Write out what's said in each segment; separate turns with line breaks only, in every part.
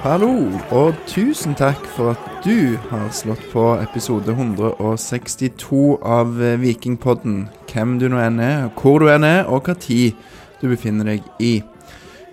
Hallo, og tusen takk for at du har slått på episode 162 av eh, Vikingpodden. Hvem du nå enn er, hvor du enn er, og hva tid du befinner deg i.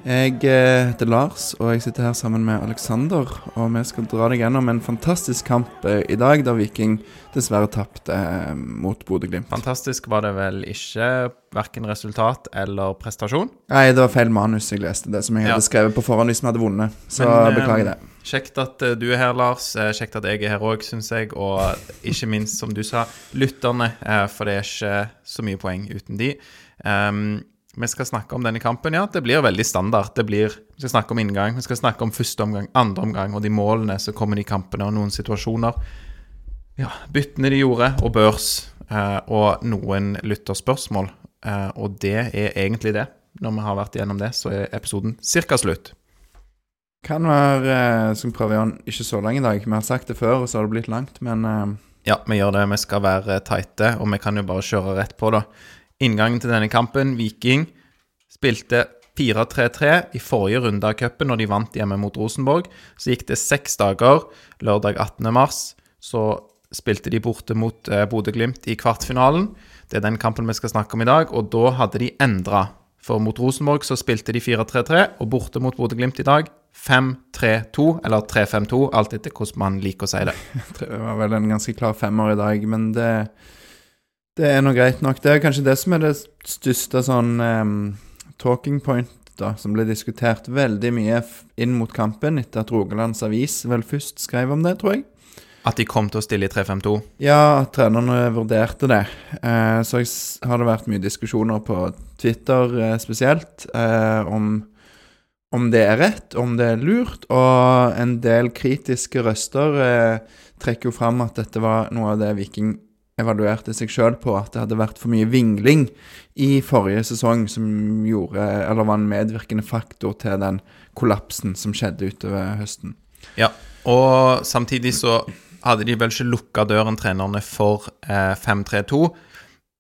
Jeg eh, heter Lars, og jeg sitter her sammen med Aleksander. Og vi skal dra deg gjennom en fantastisk kamp eh, i dag, da Viking dessverre tapte eh, mot Bodø-Glimt.
Fantastisk var det vel ikke, verken resultat eller prestasjon.
Nei, det var feil manus jeg leste, det som jeg
Ja.
hadde skrevet på forhånd hvis vi hadde vunnet. Så
Men,
beklager det.
Kjekt at du er her, Lars. Kjekt at jeg er her òg, syns jeg. Og ikke minst, som du sa, lytterne. For det er ikke så mye poeng uten de. Um, vi skal snakke om denne kampen. Ja, det blir veldig standard. Det blir, Vi skal snakke om inngang, vi skal snakke om første omgang, andre omgang og de målene som kommer i kampene, og noen situasjoner. Ja, byttene de gjorde, og børs. eh, og noen lytterspørsmål. Eh, og det er egentlig det. Når vi har vært igjennom det, så er episoden cirka slutt.
Kan være eh, Skal prøve å gjøre den ikke så lang i dag. Vi har sagt det før, og så har det blitt langt, men
Ja, vi gjør det. Vi skal være tighte, og vi kan jo bare kjøre rett på, da. Inngangen til denne kampen, Viking spilte 4-3-3 i forrige runde av cupen, når de vant hjemme mot Rosenborg. Så gikk det seks dager. Lørdag 18. mars så spilte de borte mot eh, Bodø-Glimt i kvartfinalen. Det er den kampen vi skal snakke om i dag, og da hadde de endra. For mot Rosenborg så spilte de 4-3-3, og borte mot Bodø-Glimt i dag 5-3-2, eller 3-5-2, alt etter hvordan man liker å si det.
det var vel en ganske klar femmer i dag. Men det, det er nå greit nok. Det er kanskje det som er det største sånn um, talking point da, som ble diskutert veldig mye inn mot kampen etter at Rogalands Avis vel først skrev om det, tror jeg.
At de kom til å stille i 3-5-2.
Ja, at trenerne vurderte det. Eh, så jeg, har det vært mye diskusjoner på Twitter eh, spesielt eh, om, om det er rett, om det er lurt. Og en del kritiske røster eh, trekker jo fram at dette var noe av det Viking evaluerte seg sjøl på, at det hadde vært for mye vingling i forrige sesong som gjorde, eller var en medvirkende faktor til den kollapsen som skjedde utover høsten.
Ja, og samtidig så hadde de vel ikke lukka døren, trenerne, for eh, 5-3-2,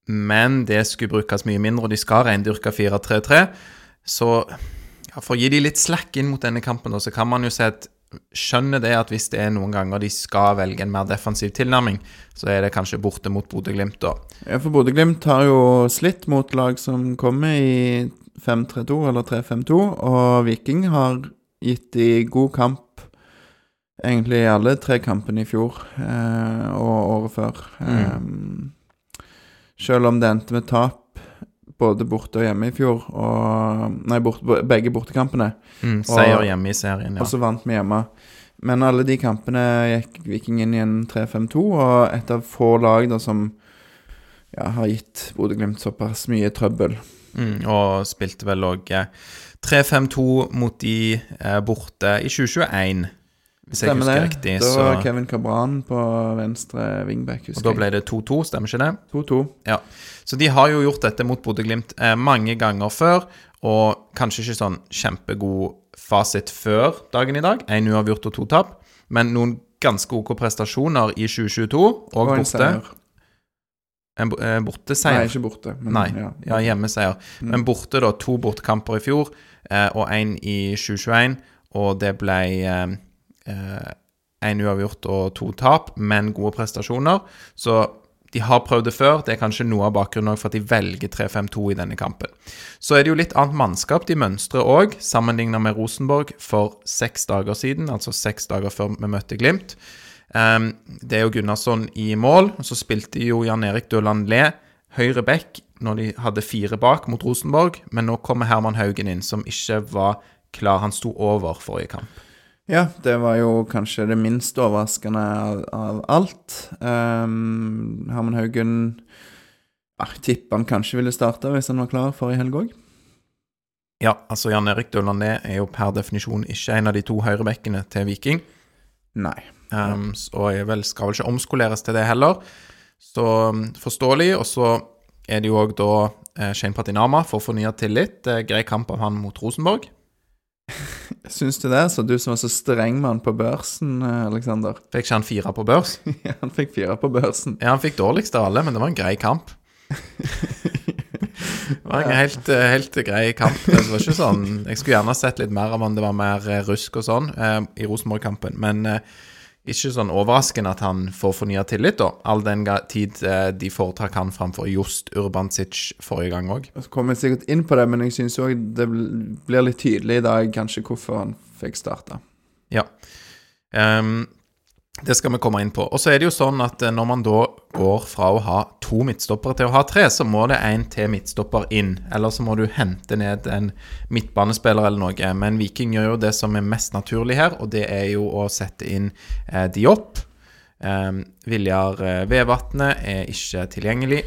men det skulle brukes mye mindre, og de skal reindyrke 4-3-3. Så ja, for å gi de litt slack inn mot denne kampen, så kan man jo si at skjønner det at hvis det er noen ganger de skal velge en mer defensiv tilnærming, så er det kanskje borte mot Bodø-Glimt, da.
Ja, for Bodø-Glimt har jo slitt mot lag som kommer i 5-3-2 eller 3-5-2, og Viking har gitt de god kamp egentlig i alle tre kampene i fjor eh, og året før. Eh, selv om det endte med tap både borte og hjemme i fjor, og Nei, bort, begge bortekampene.
Mm, seier
Og-
hjemme i serien, ja.
Og så vant vi hjemme. Men alle de kampene gikk Viking inn i en 3-5-2, og et av få lag da som ja, har gitt Bodø-Glimt såpass mye trøbbel.
Mm, og spilte vel òg eh, 3-5-2 mot de eh, borte i 2021, hvis jeg
Stemmer
husker
det?
riktig.
Da
Så,
var Kevin Cabran på venstre wingback,
og da ble det 2-2, stemmer ikke det?
2-2.
Ja. Så de har jo gjort dette mot Bodø-Glimt eh, mange ganger før, og kanskje ikke sånn kjempegod fasit før dagen i dag. Én uavgjort og to tap, men noen ganske OK prestasjoner i 2022, og,
Og en
borte.
seier.
En eh,
Nei, ikke borte. Men,
Nei,
Ja.
ja, hjemmeseier.
Mm.
Men borte, da. To bortekamper i fjor, eh, og én i 2021. Og det ble én uavgjort og to tap, men gode prestasjoner. Så de har prøvd det før. Det er kanskje noe av bakgrunnen for at de velger 3-5-2 i denne kampen. Så er det jo litt annet mannskap de mønstrer òg, sammenlignet med Rosenborg for seks dager siden, altså seks dager før vi møtte Glimt. Um, det er jo Gunnarsson i mål, så spilte jo Jan Erik Døland Le høyre back når de hadde fire bak mot Rosenborg, men nå kommer Herman Haugen inn, som ikke var klar. Han sto over forrige kamp.
Ja, det var jo kanskje det minst overraskende av, av alt. Um, Herman Haugen Jeg tipper han kanskje ville starta hvis han var klar forrige helg òg.
Ja, altså Jan Erik Dølandé er jo per definisjon ikke en av de to høyrebekkene til Viking.
Nei.
Um, s- og jeg vel, skal vel ikke omskoleres til det heller. Så um, forståelig. Og så er det jo òg da eh, Shane Patinama får fornya tillit. Er grei kamp av han mot Rosenborg.
Syns du det? Så du som var så streng med han på børsen, eh, Aleksander.
Fikk ikke han fire på børs?
Ja, han fikk fire på børsen.
Ja, han fikk dårligst av alle, men det var en grei kamp. Det var en helt, eh, helt grei kamp. Det var ikke sånn Jeg skulle gjerne sett litt mer av han det var mer eh, rusk og sånn i Rosenborg-kampen, men ikke sånn overraskende at han får fornya tillit, da. All den tid eh, de foretrakk han framfor Just Urbansic forrige gang òg.
Så kommer jeg sikkert inn på det, men jeg syns òg det blir litt tydelig i dag kanskje hvorfor han fikk starta.
Ja. Ehm, det skal vi komme inn på. Og så er det jo sånn at eh, når man da går fra å ha to midtstoppere til å ha tre, så må det en til midtstopper inn. Eller så må du hente ned en midtbanespiller eller noe. Men Viking gjør jo det som er mest naturlig her, og det er jo å sette inn eh, Diop. Eh, Viljar eh, Vevatnet er ikke tilgjengelig.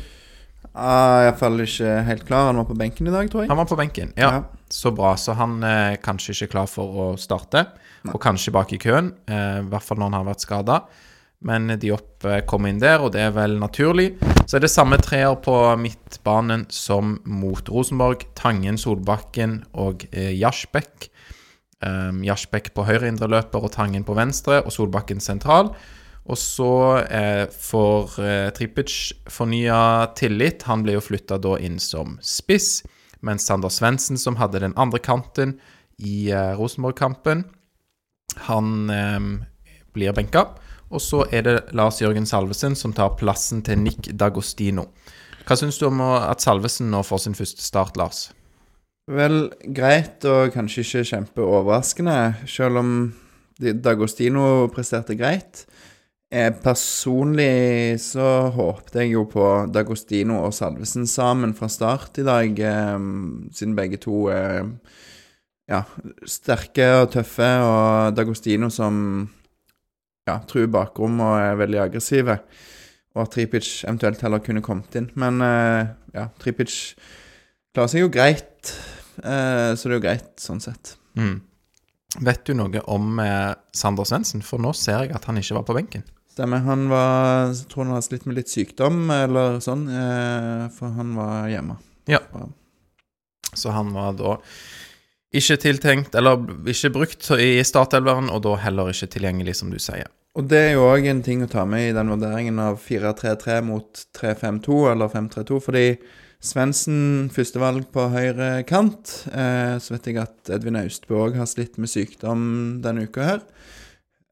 Ah, Iallfall ikke helt klar. Han var på benken i dag, tror jeg.
Han var på benken. Ja,
Ja.
så bra. Så han er kanskje ikke klar for å starte, og kanskje bak i køen. eh, I hvert fall når han har vært skada. Men Diop eh, kommer inn der, og det er vel naturlig. Så er det samme treer på midtbanen som mot Rosenborg. Tangen, Solbakken og eh, Jasbekk. Um, Jasbekk på høyre indre løper og Tangen på venstre, og Solbakken sentral. Og så eh, får eh, Tripic fornya tillit. Han ble jo flytta da inn som spiss, mens Sander Svendsen, som hadde den andre kanten i eh, Rosenborg-kampen, han eh, blir benka. Og så er det Lars Jørgen Salvesen som tar plassen til Nick Dagostino. Hva syns du om at Salvesen nå får sin første start, Lars?
Vel, greit og kanskje ikke kjempeoverraskende, selv om Dagostino presterte greit. Eh, personlig så håpte jeg jo på Dagostino og Salvesen sammen fra start i dag, eh, siden begge to er ja, sterke og tøffe, og Dagostino som ja, truer bakrom og er veldig aggressive. Og at Tripic eventuelt heller kunne kommet inn. Men eh, ja, Tripic klarer seg jo greit, eh, så det er jo greit sånn sett.
Mm. Vet du noe om eh, Sander Svendsen? For nå ser jeg at han ikke var på benken.
Stemmer. Han var Jeg tror han har slitt med litt sykdom eller sånn, eh, for han var hjemme.
Ja.
Ja.
Så han var da ikke tiltenkt, eller ikke brukt i startelveren, og da heller ikke tilgjengelig, som du sier.
Og det er jo òg en ting å ta med i den vurderingen av 4-3-3 mot 3-5-2 eller 5-3-2, fordi Svendsen førstevalg på høyre kant. Eh, så vet jeg at Edvin Austbø òg har slitt med sykdom denne uka her.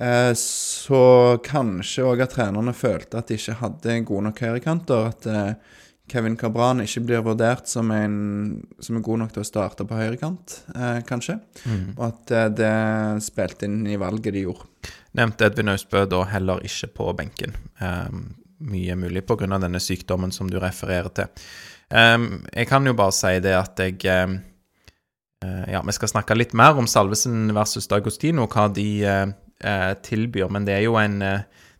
Eh, så kanskje òg at trenerne følte at de ikke hadde gode nok høyrekanter. At eh, Kevin Cabran ikke blir vurdert som en som er god nok til å starte på høyrekant, eh, kanskje. Og at eh, det spilte inn i valget de gjorde.
Nevnte Edvin Austbø da heller ikke på benken. Um, mye mulig pga. denne sykdommen som du refererer til. Um, jeg kan jo bare si det at jeg um, eh, Ja, vi skal snakke litt mer om Salvesen versus Dagostino, hva de eh, eh, tilbyr, men det er jo en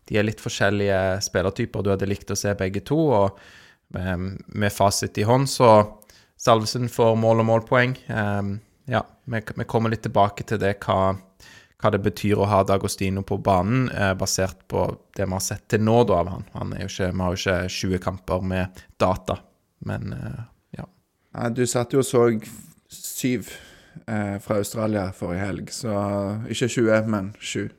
De er litt forskjellige spillertyper. Du hadde likt å se begge to, og um, med fasit i hånd, så Salvesen får mål og målpoeng. Um, ja, vi, vi kommer litt tilbake til det, hva hva det betyr å ha Dagostino på banen, eh, basert på det vi har sett til nå da, av han. han ikke, vi har jo ikke 20 kamper med data, men eh, ja.
Nei, du satt jo og så syv eh, fra Australia forrige helg, så ikke 20, men 7.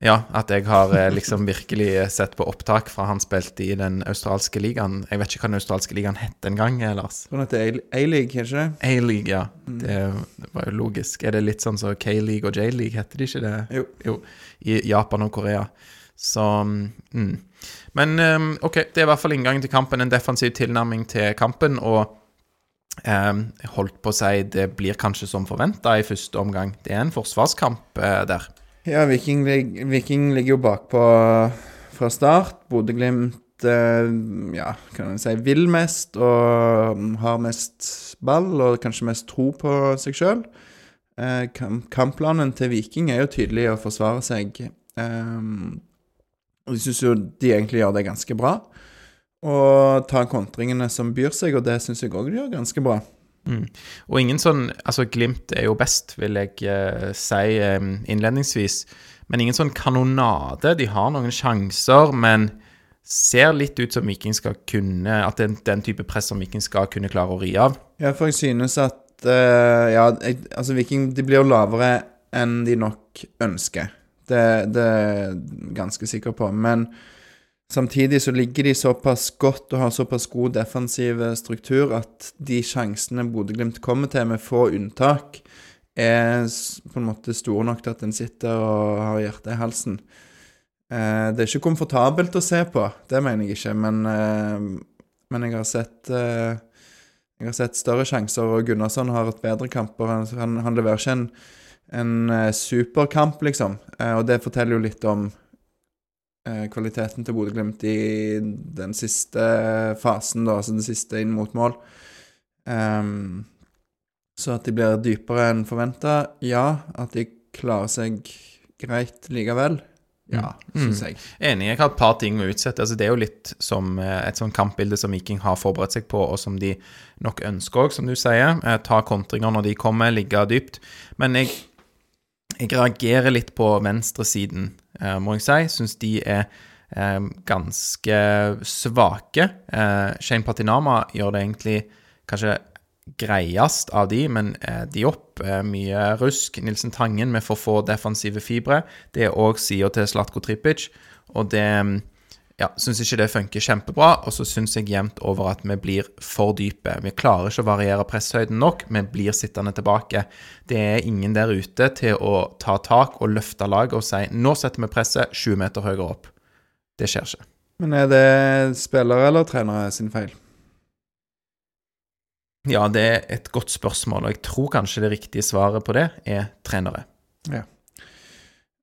Ja, at jeg har eh, liksom virkelig sett på opptak fra han spilte i den australske ligaen. Jeg vet ikke hva den australske ligaen het engang, eh, Lars.
Sånn at det er A-league, er ikke det?
A-league, ja. Det, det var jo logisk. Er det litt sånn som K-league og J-league, heter de ikke det?
Jo.
I Japan og Korea. Så mm. Men um, OK, det er i hvert fall inngangen til kampen. En defensiv tilnærming til kampen. Og um, holdt på å si det blir kanskje som forventa i første omgang. Det er en forsvarskamp uh, der.
Ja, Viking, Viking ligger jo bakpå fra start. Bodø-Glimt eh, ja, kan man si vil mest og har mest ball og kanskje mest tro på seg sjøl. Eh, kampplanen til Viking er jo tydelig å forsvare seg. Eh, og jeg syns jo de egentlig gjør det ganske bra. Og tar kontringene som byr seg, og det syns jeg òg de gjør ganske bra.
Mm. Og ingen sånn Altså, Glimt er jo best, vil jeg eh, si eh, innledningsvis. Men ingen sånn kanonade. De har noen sjanser, men ser litt ut som Viking skal kunne At det er den type press som Viking skal kunne klare å ri av.
Ja, for jeg synes at eh, Ja, jeg, altså Viking de blir jo lavere enn de nok ønsker. Det, det er jeg ganske sikker på. Men samtidig så ligger de såpass godt og har såpass god defensiv struktur at de sjansene Bodø-Glimt kommer til, med få unntak, er på en måte store nok til at en sitter og har hjertet i halsen. Eh, det er ikke komfortabelt å se på, det mener jeg ikke, men, eh, men jeg har sett eh, jeg har sett større sjanser, og Gunnarsson har hatt bedre kamper. Han, han, leverer ikke en, en superkamp, liksom. Og det forteller jo litt om kvaliteten til Bodø-Glimt i den siste fasen, da, altså den siste inn mot mål. Um, så at de blir dypere enn forventa, ja. At de klarer seg greit likevel, ja,
Mm.
syns jeg.
Enig. Jeg har et par ting å utsette. Altså, det er jo litt som eh, et sånn kampbilde som Viking har forberedt seg på, og som de nok ønsker òg, som du sier. Eh, ta kontringer når de kommer, ligge dypt. Men jeg, jeg reagerer litt på venstresiden, eh, må jeg si. Syns de er eh, ganske svake. Eh, Shane Patinama gjør det egentlig kanskje greiest av de, men de opp mye rusk. Nilsen Tangen med for få defensive fibre. Det er òg sida til Slatko Tripic, og det ja, syns ikke det funker kjempebra. Og så syns jeg jevnt over at vi blir for dype. Vi klarer ikke å variere presshøyden nok, vi blir sittende tilbake. Det er ingen der ute til å ta tak og løfte laget og si nå setter vi presset 20 meter høyere opp. Det skjer ikke.
Men er det spillere eller trenere sin feil?
Ja, det er et godt spørsmål, og jeg tror kanskje det riktige svaret på det er trenere.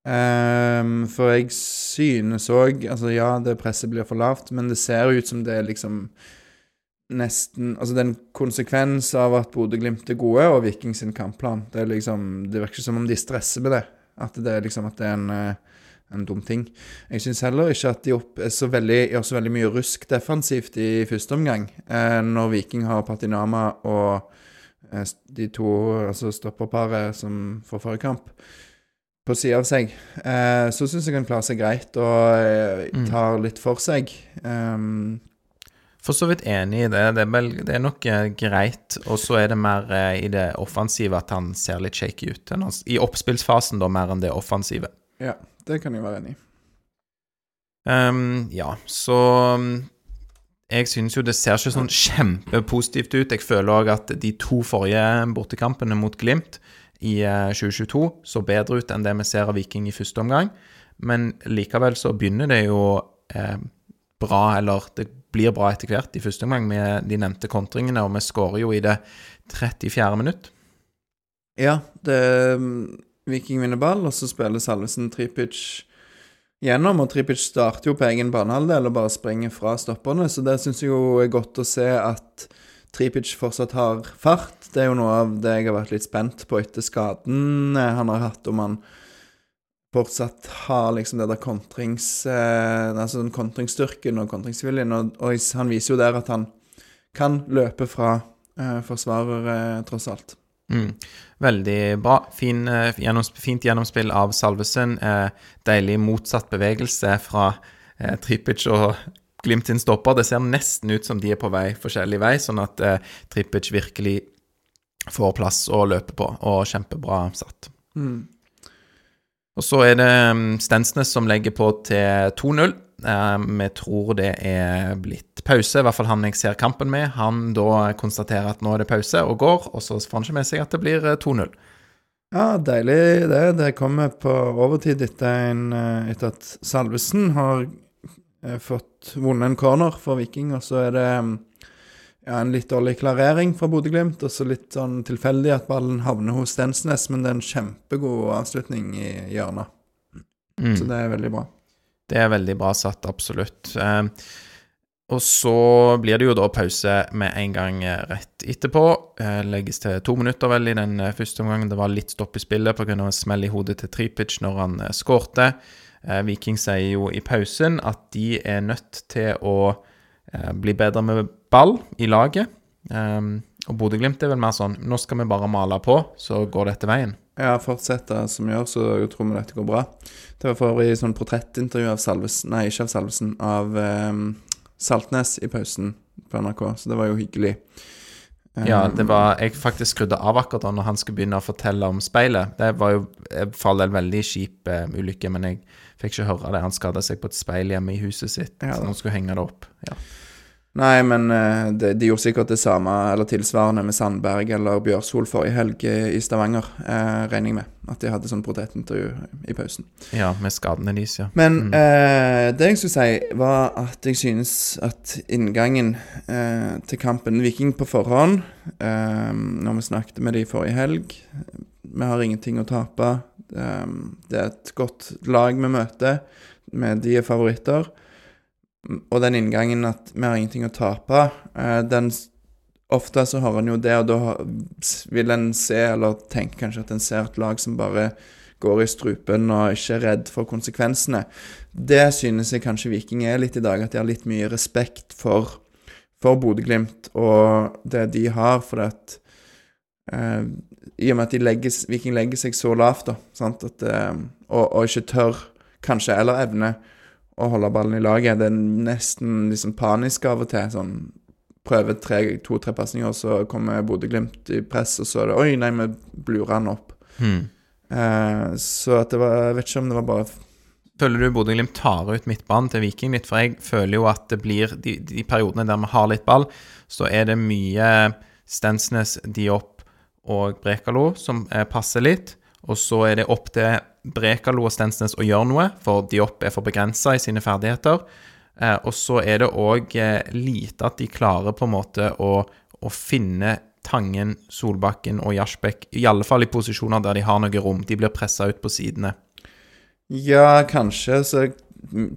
Ehm, for jeg synes òg Altså, ja, det presset blir for lavt, men det ser ut som det er liksom nesten Altså, det er en konsekvens av at Bodø-Glimt er gode, og Viking sin kampplan. Det er liksom Det virker som om de stresser med det. At det er liksom at det er en, eh, en dum ting. Jeg syns heller ikke at de opp er så veldig, gjør så veldig mye rusk defensivt i første omgang, uh, når Viking har Patinama og uh, de to altså stopperparet som får forrige kamp på sida av seg, eh, så syns jeg han klarer seg greit og eh,
Mm.
tar litt for seg. Um,
For så vidt enig i det. Det er, vel, det er nok eh, greit. Og så er det mer eh, i det offensive at han ser litt shaky ut. enn han- I oppspillsfasen, da, mer enn det offensive.
ja, det kan jeg være enig i.
Um, ja, så um, Jeg syns jo det ser ikke sånn kjempepositivt ut. Jeg føler òg at de to forrige bortekampene mot Glimt i eh, 2022 så bedre ut enn det vi ser av Viking i første omgang. Men likevel så begynner det jo eh, bra, eller det blir bra etter hvert i første omgang med de nevnte kontringene, og vi skårer jo i det 34. minutt.
Ja, det Viking vinner ball, og så spiller Salvesen Tripic gjennom, og Tripic starter jo på egen banehalvdel og bare springer fra stopperne, så det syns jeg jo er godt å se at Tripic fortsatt har fart. Det er jo noe av det jeg har vært litt spent på etter skaden eh, han har hatt, om han fortsatt har liksom det der kontrings... Eh, altså den kontringsstyrken og kontringsviljen, og, og han viser jo der at han kan løpe fra eh, forsvarere, tross alt.
Mm. Veldig bra. Fin, eh, gjennoms, fint gjennomspill av Salvesen. Eh, deilig motsatt bevegelse fra eh, Tripic og Glimt sin stopper. Det ser nesten ut som de er på vei forskjellig vei, sånn at eh, Trippic virkelig får plass å løpe på, og kjempebra satt.
Mm.
Og så er det um, Stensnes som legger på til 2-0. Eh, vi tror det er blitt pause, i hvert fall han jeg ser kampen med. Han da konstaterer at nå er det pause, og går, og så får han ikke med seg at det blir eh, 2-0.
Ja, deilig det. Det kommer på overtid etter, en, eh, etter at Salvesen har eh, fått vunnet en corner for Viking, og så er det mm, ja, en litt dårlig klarering fra Bodø-Glimt, og så litt sånn tilfeldig at ballen havner hos Stensnes, men det er en kjempegod avslutning i hjørnet,
Mm.
så det er veldig bra.
Det er veldig bra satt, absolutt. Eh, og så blir det jo da pause med en gang eh, rett etterpå. Eh, legges til to minutter vel i den eh, første omgangen. Det var litt stopp i spillet pga. en smell i hodet til Tripic når han eh, skårte. Eh, Viking sier jo i pausen at de er nødt til å eh, bli bedre med ball i laget. Eh, Og Bodø-Glimt er vel mer sånn Nå skal vi bare male på, så går dette veien.
Ja, fortsette som gjør, så tror vi dette går bra. Det var for øvrig sånn portrettintervju av Salvesen Nei, ikke av Salvesen, av eh, Saltnes i pausen på NRK, så det var jo hyggelig.
Ja,
Eh,
det var Jeg faktisk skrudde av akkurat da når han skulle begynne å fortelle om speilet. Det var jo eh, for all del veldig kjip uh, ulykke, men jeg fikk ikke høre det. Han skada seg på et speil hjemme i huset sitt.
Ja,
så han skulle henge det opp. Ja.
Nei, men eh, de, de gjorde sikkert det samme, eller tilsvarende, med Sandberg eller Bjørsol forrige helg i Stavanger, eh, regner jeg med. At de hadde sånn portrettintervju i pausen.
ja, med skadene deres, ja.
Men
Mm.
eh, det jeg skulle si, var at jeg synes at inngangen eh, til kampen Viking på forhånd eh, Når vi snakket med de forrige helg Vi har ingenting å tape. Eh, det er et godt lag vi møter. Med de er favoritter. Og den inngangen at vi har ingenting å tape, eh, den Ofte så har en jo det, og da vil en se, eller tenke kanskje at en ser et lag som bare går i strupen og ikke er redd for konsekvensene. Det synes jeg kanskje Viking er litt i dag, at de har litt mye respekt for, for Bodø-Glimt og det de har, for at eh, I og med at de legger, Viking legger seg så lavt, da, sant, at, eh, og, og ikke tør, kanskje, eller evner, å holde ballen i laget. Det er nesten liksom panisk av og til. sånn Prøver tre- to-tre pasninger, så kommer Bodø-Glimt i press, og så er det Oi, nei, vi blurer han opp.
Hmm.
Eh, så at det var Jeg vet ikke om det var bare
Føler du Bodø-Glimt tar ut midtbanen til Viking litt? For jeg føler jo at det blir De, de periodene der vi har litt ball, så er det mye Stensnes, Diop og Brekalo som eh, passer litt. Og så er det opp til Brekalo og Stensnes å gjøre noe, for Diop er for begrensa i sine ferdigheter. Eh, og så er det òg eh, lite at de klarer på en måte å, å finne Tangen, Solbakken og Jasbekk, i alle fall i posisjoner der de har noe rom. De blir pressa ut på sidene.
Ja, kanskje, så jeg mm,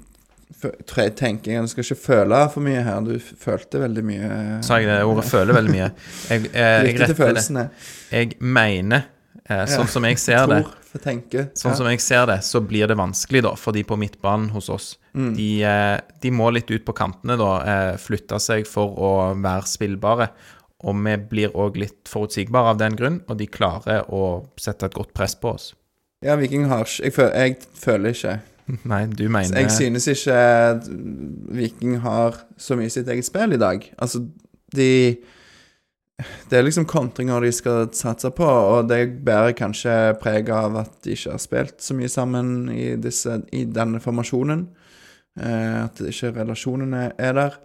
jeg tenker jeg skal ikke føle for mye her. Du følte veldig mye.
Sa jeg det ordet 'føle' veldig mye? Jeg, jeg,
jeg til
retter det. Jeg mener, eh, sånn som jeg ser det,
Tror, det, tenke.
sånn som jeg ser det, så blir det vanskelig, da, for de på midtbanen hos oss.
Mm.
De, eh, de må litt ut på kantene, da, eh, flytte seg for å være spillbare. Og vi blir òg litt forutsigbare av den grunn, og de klarer å sette et godt press på oss.
Ja, Viking har ikke jeg, føler, jeg føler ikke
Nei, du mener
Jeg synes ikke Viking har så mye sitt eget spill i dag. Altså, de Det er liksom kontringer de skal satse på, og det bærer kanskje preg av at de ikke har spilt så mye sammen i, disse, i denne formasjonen. Eh, at ikke relasjonene er der.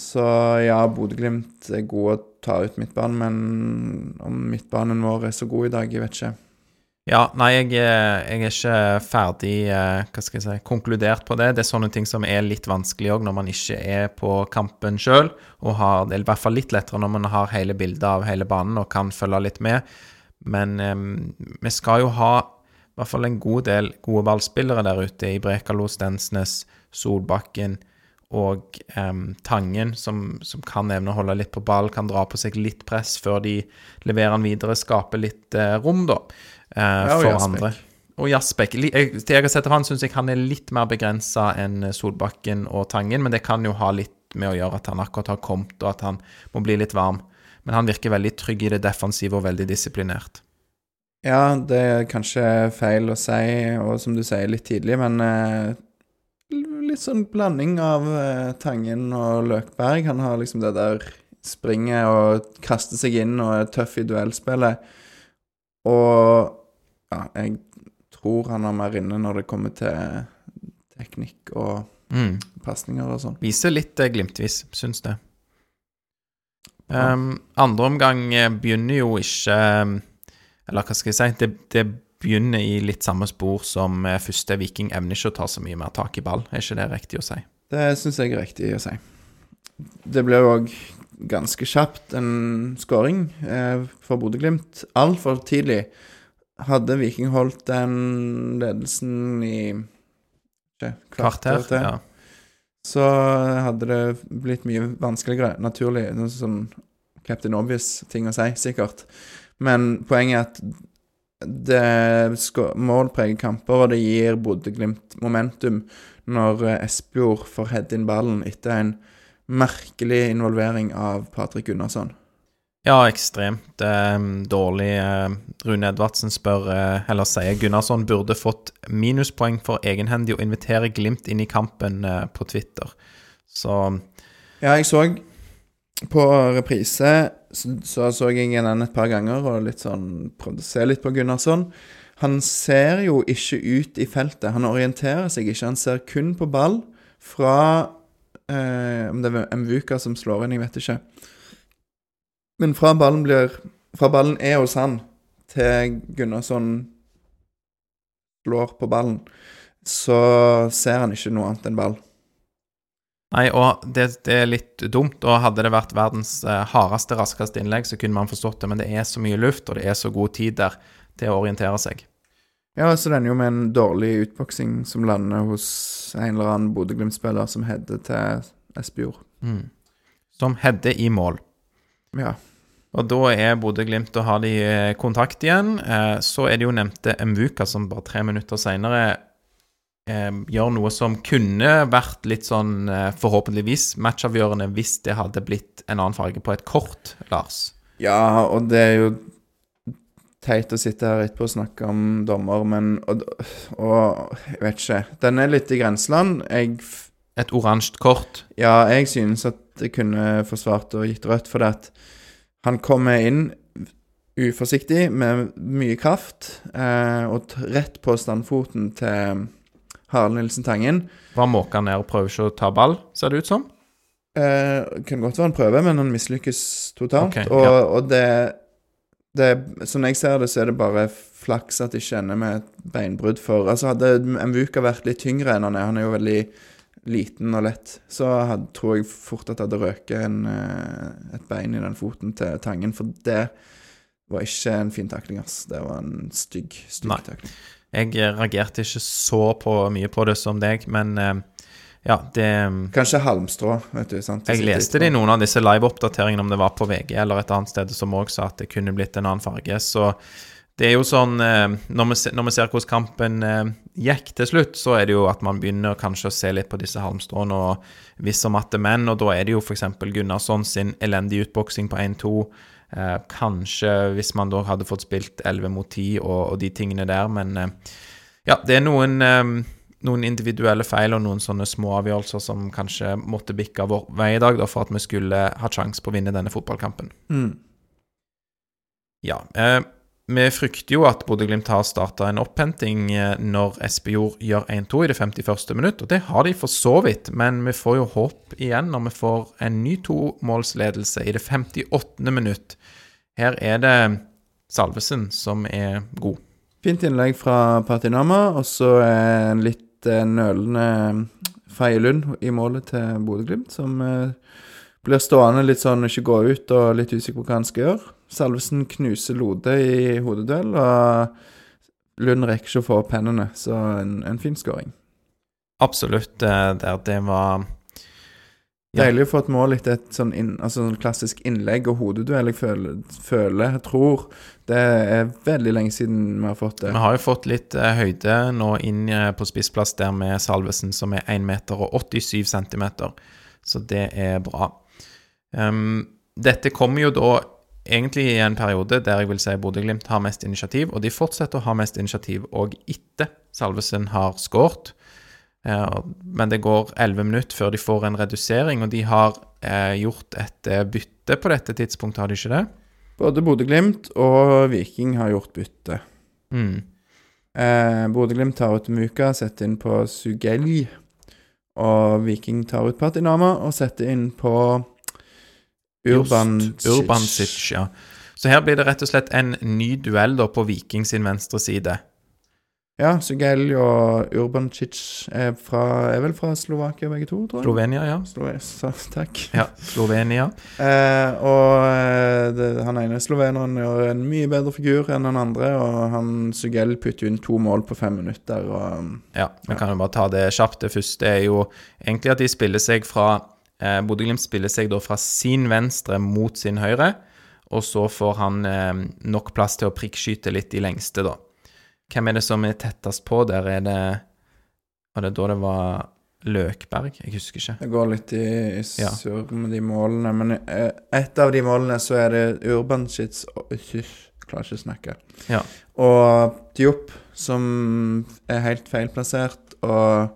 Så ja, Bodø-Glimt er gode å ta ut midtbanen, men om midtbanen vår er så god i dag, jeg vet ikke.
Ja, nei, jeg, er- jeg er ikke ferdig eh, hva skal jeg si, konkludert på det. Det er sånne ting som er litt vanskelig òg når man ikke er på kampen sjøl, og det er i hvert fall litt lettere når man har hele bildet av hele banen og kan følge litt med. Men um, vi skal jo ha i hvert fall en god del gode ballspillere der ute i Brekalo, Stensnes, Solbakken og um, Tangen, som, som kan evne å holde litt på ball, kan dra på seg litt press før de leverer den videre, skaper litt uh, rom, da, eh,
Ja, og
for andre. Og Jaspek. Jeg- jeg har sett av han, syns jeg han er litt mer begrensa enn Solbakken og Tangen, men det kan jo ha litt med å gjøre at han akkurat har kommet, og at han må bli litt varm. Men han virker veldig trygg i det defensive og veldig disiplinert.
Ja, det er kanskje feil å si, og som du sier, litt tidlig, men eh, litt sånn blanding av eh, Tangen og Løkberg. Han har liksom det der springet og kaster seg inn og er tøff i duellspillet. Og ja, jeg tror han har mer inne når det kommer til teknikk og
Mm.
pasninger og sånn.
Viser litt eh, glimtvis, syns det. Um, andre omgang eh, begynner jo ikke um, Eller hva skal jeg si? Det, det begynner i litt samme spor som eh, første Viking evner ikke å ta så mye mer tak i ball. Er ikke det riktig å si?
Det syns jeg er riktig å si. Det ble jo òg ganske kjapt en skåring eh, for Bodø-Glimt. Altfor tidlig. Hadde Viking holdt den ledelsen i ikke,
Kvarter?
til,
Ja.
så hadde det blitt mye vanskeligere. Naturlig. Noe sånn Captain Obvious-ting å si, sikkert. Men poenget er at det skal målpreger kamper, og det gir Bodø-Glimt momentum når eh, Espejord får head inn ballen etter en merkelig involvering av Patrick Gunnarsson.
Ja, ekstremt eh, dårlig. Eh, Rune Edvardsen spør, eh, eller sier Gunnarsson burde fått minuspoeng for egenhendig å invitere Glimt inn i kampen eh, på Twitter. Så
Ja, jeg så på reprise så så, så jeg den et par ganger og litt sånn prøvde å se litt på Gunnarsson. Han ser jo ikke ut i feltet. Han orienterer seg ikke. Han ser kun på ball fra eh, Om det er Mvuka som slår inn, jeg vet ikke. Men fra ballen blir Fra ballen er hos han, til Gunnarsson slår på ballen, så ser han ikke noe annet enn ball.
Nei, og det, det er litt dumt. Og hadde det vært verdens eh, hardeste, raskeste innlegg, så kunne man forstått det, men det er så mye luft, og det er så god tid der til å orientere seg.
Ja, så den er jo med en dårlig utboksing som lander hos en eller annen Bodø-Glimt-spiller som header til Espejord.
Mm. Som header i mål.
Ja.
Og da er Bodø-Glimt og har de eh, kontakt igjen. Eh, så er det jo nevnte Mvuka som bare tre minutter seinere eh, gjør noe som kunne vært litt sånn eh, forhåpentligvis matchavgjørende hvis det hadde blitt en annen farge på et kort, Lars.
ja, og det er jo teit å sitte her etterpå og snakke om dommer, men og, og jeg vet ikke. Den er litt i grenseland. Jeg
Et oransje kort.
Ja, jeg synes at det kunne forsvart og gitt rødt, for det at han kommer inn uforsiktig med mye kraft, eh, og rett på standfoten til Harald Nilsen Tangen.
Bare måker ned og prøver ikke å ta ball, ser det ut som.
Eh, kan godt være en prøve, men han mislykkes totalt.
Okay,
og,
ja.
og det, det Som jeg ser det, så er det bare flaks at de kjenner med et beinbrudd for Altså, hadde Mvuka vært litt tyngre enn han er, han er jo veldig liten og lett, så hadde, tror jeg fort at jeg hadde røket en, eh, et bein i den foten til Tangen, for det var ikke en fin takling, ass. Det var en stygg, stygg
Nei.
takling.
Jeg eh, reagerte ikke så på, mye på det som deg, men eh, ja, det
Kanskje halmstrå, vet du. sant?
Jeg leste det i noen av disse live-oppdateringene, om det var på VG eller et annet sted, som òg sa at det kunne blitt en annen farge. Så det er jo sånn Når vi, ser hvordan kampen gikk til slutt, så er det jo at man begynner kanskje å se litt på disse halmstråene og visse og matte menn, og da er det jo f.eks. Gunnarsson sin elendige utboksing på 1-2. Eh, kanskje hvis man da hadde fått spilt 11 mot 10 og, og de tingene der, men eh, ja, det er noen eh, noen individuelle feil og noen sånne små avgjørelser som kanskje måtte bikke vår vei i dag, da, for at vi skulle ha sjanse på å vinne denne fotballkampen.
Mm.
Ja, eh, vi frykter jo at Bodø-Glimt har starta en opphenting eh, når Espejord gjør 1-2 i det 51. minutt, og det har de for så vidt, men vi får jo håp igjen når vi får en ny tomålsledelse i det 58. minutt. Her er det Salvesen som er god.
Fint innlegg fra Patinama, og så en litt eh, nølende Feie Lund i målet til Bodø-Glimt, som eh, blir stående litt sånn ikke gå ut og litt usikker på hva han skal gjøre. Salvesen knuser Lode i hodeduell, og Lund rekker ikke å få opp hendene, så en, en fin skåring.
Absolutt. Det, det var Ja.
Deilig å få et mål etter et sånn, inn, altså sånn klassisk innlegg og hodeduell. Jeg føler, føler, tror Det er veldig lenge siden vi har fått det.
Vi har jo fått litt eh, høyde nå inn eh, på spissplass der med Salvesen, som er 1 meter og 87 centimeter. Så det er bra. Um, dette kommer jo da egentlig i en periode der jeg vil si Bodø-Glimt har mest initiativ, og de fortsetter å ha mest initiativ òg etter Salvesen har skåret. Eh, men det går 11 minutter før de får en redusering, og de har eh, gjort et eh, bytte på dette tidspunktet, har de ikke det?
Både Bodø-Glimt og Viking har gjort bytte.
Mm.
Eh, Bodø-Glimt tar ut Muka, setter inn på Sugelj. Og Viking tar ut Patinama og setter inn på Urban
Urban Sitch, ja. Så her blir det rett og slett en ny duell da på Viking sin venstre side.
Ja, Sugelj og Urbancic er, fra, er vel fra Slovakia begge to, tror jeg.
Slovenia, ja.
Slove- så, takk.
ja. Slovenia.
Eh, og eh, det, han ene sloveneren gjør en mye bedre figur enn den andre, og han Sugelj putter inn to mål på fem minutter, og
Ja, vi kan jo bare ta det kjapt. Det første er jo egentlig at de spiller seg fra eh, Bodø-Glimt spiller seg da fra sin venstre mot sin høyre, og så får han eh, nok plass til å prikkskyte litt i lengste, da. Hvem er det som er tettest på der? Er det Var det da det var Løkberg? Jeg husker ikke.
Det går litt i, i
Ja.
med de målene, men eh, et av de målene så er det Urbanskits Hysj, klarer ikke å snakke.
Ja.
Og Diop som er helt feilplassert, og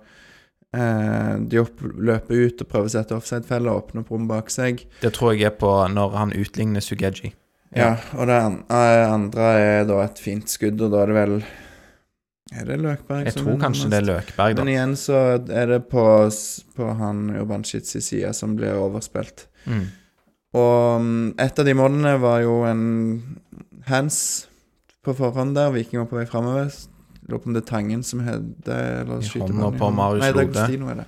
eh, Diop løper ut og prøver å sette offside-felle og åpner rom bak seg.
Det tror jeg er på når han utligner Sugeji.
Ja, og det andre er da et fint skudd, og da er det vel Er det Løkberg
Jeg
som
tror kanskje det er? Løkberg, da.
Men igjen så er det på, på han Urbanskits side som blir overspilt.
Mm.
Og mm, et av de målene var jo en hands på forhånd der. Viking var på vei framover. Lurer på om det er Tangen som heter eller
I hånda på. Marius Lode.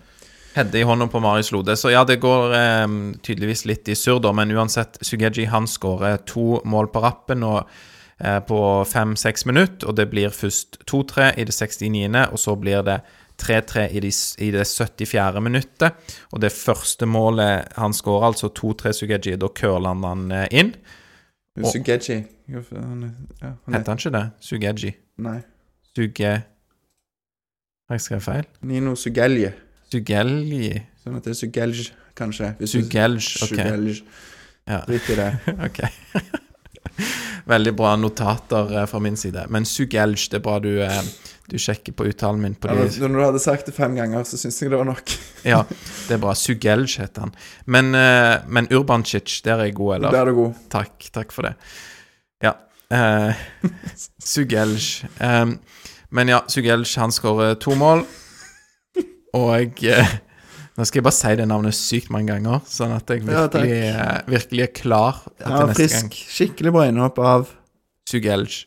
Hedde i hånda på Marius Lode. Så ja, det går eh, tydeligvis litt i surr, da. Men uansett, Sugeji han skårer to mål på rappen og, eh, på fem-seks minutter. Og det blir først 2-3 i det 69., og så blir det 3-3 i, de i det 74. minuttet. Og det første målet han skårer, altså 2-3 Sugeji, da curler han han eh, inn. Og-
Sugeji. Ja, han er,
Heter han ikke det? Sugeji.
nei.
Suge... Har jeg skrevet feil?
Nino Sugelje.
Sugelji
Sånn at det er Sugelj, kanskje.
Sugelj, ok.
Sugelj.
Ja.
Drit i det.
Ok. Veldig bra notater eh, fra min side. Men Sugelj, det er bra du, eh, du sjekker på uttalen min på
Ja, når du hadde sagt det fem ganger, så syns jeg det var nok.
Ja, det er bra. Sugelj heter han. Men, eh, men Urbancic, der er jeg god, eller?
Der er du god.
Takk, takk for det. Eh, Sugelj. Um, men ja, Sugelj, han skårer to mål. Og eh, Nå skal jeg bare si det navnet sykt mange ganger, sånn at jeg virkelig, ja, virkelig er klar til
Ja,
neste gang.
frisk. Skikkelig bra innhopp av
Sugelj.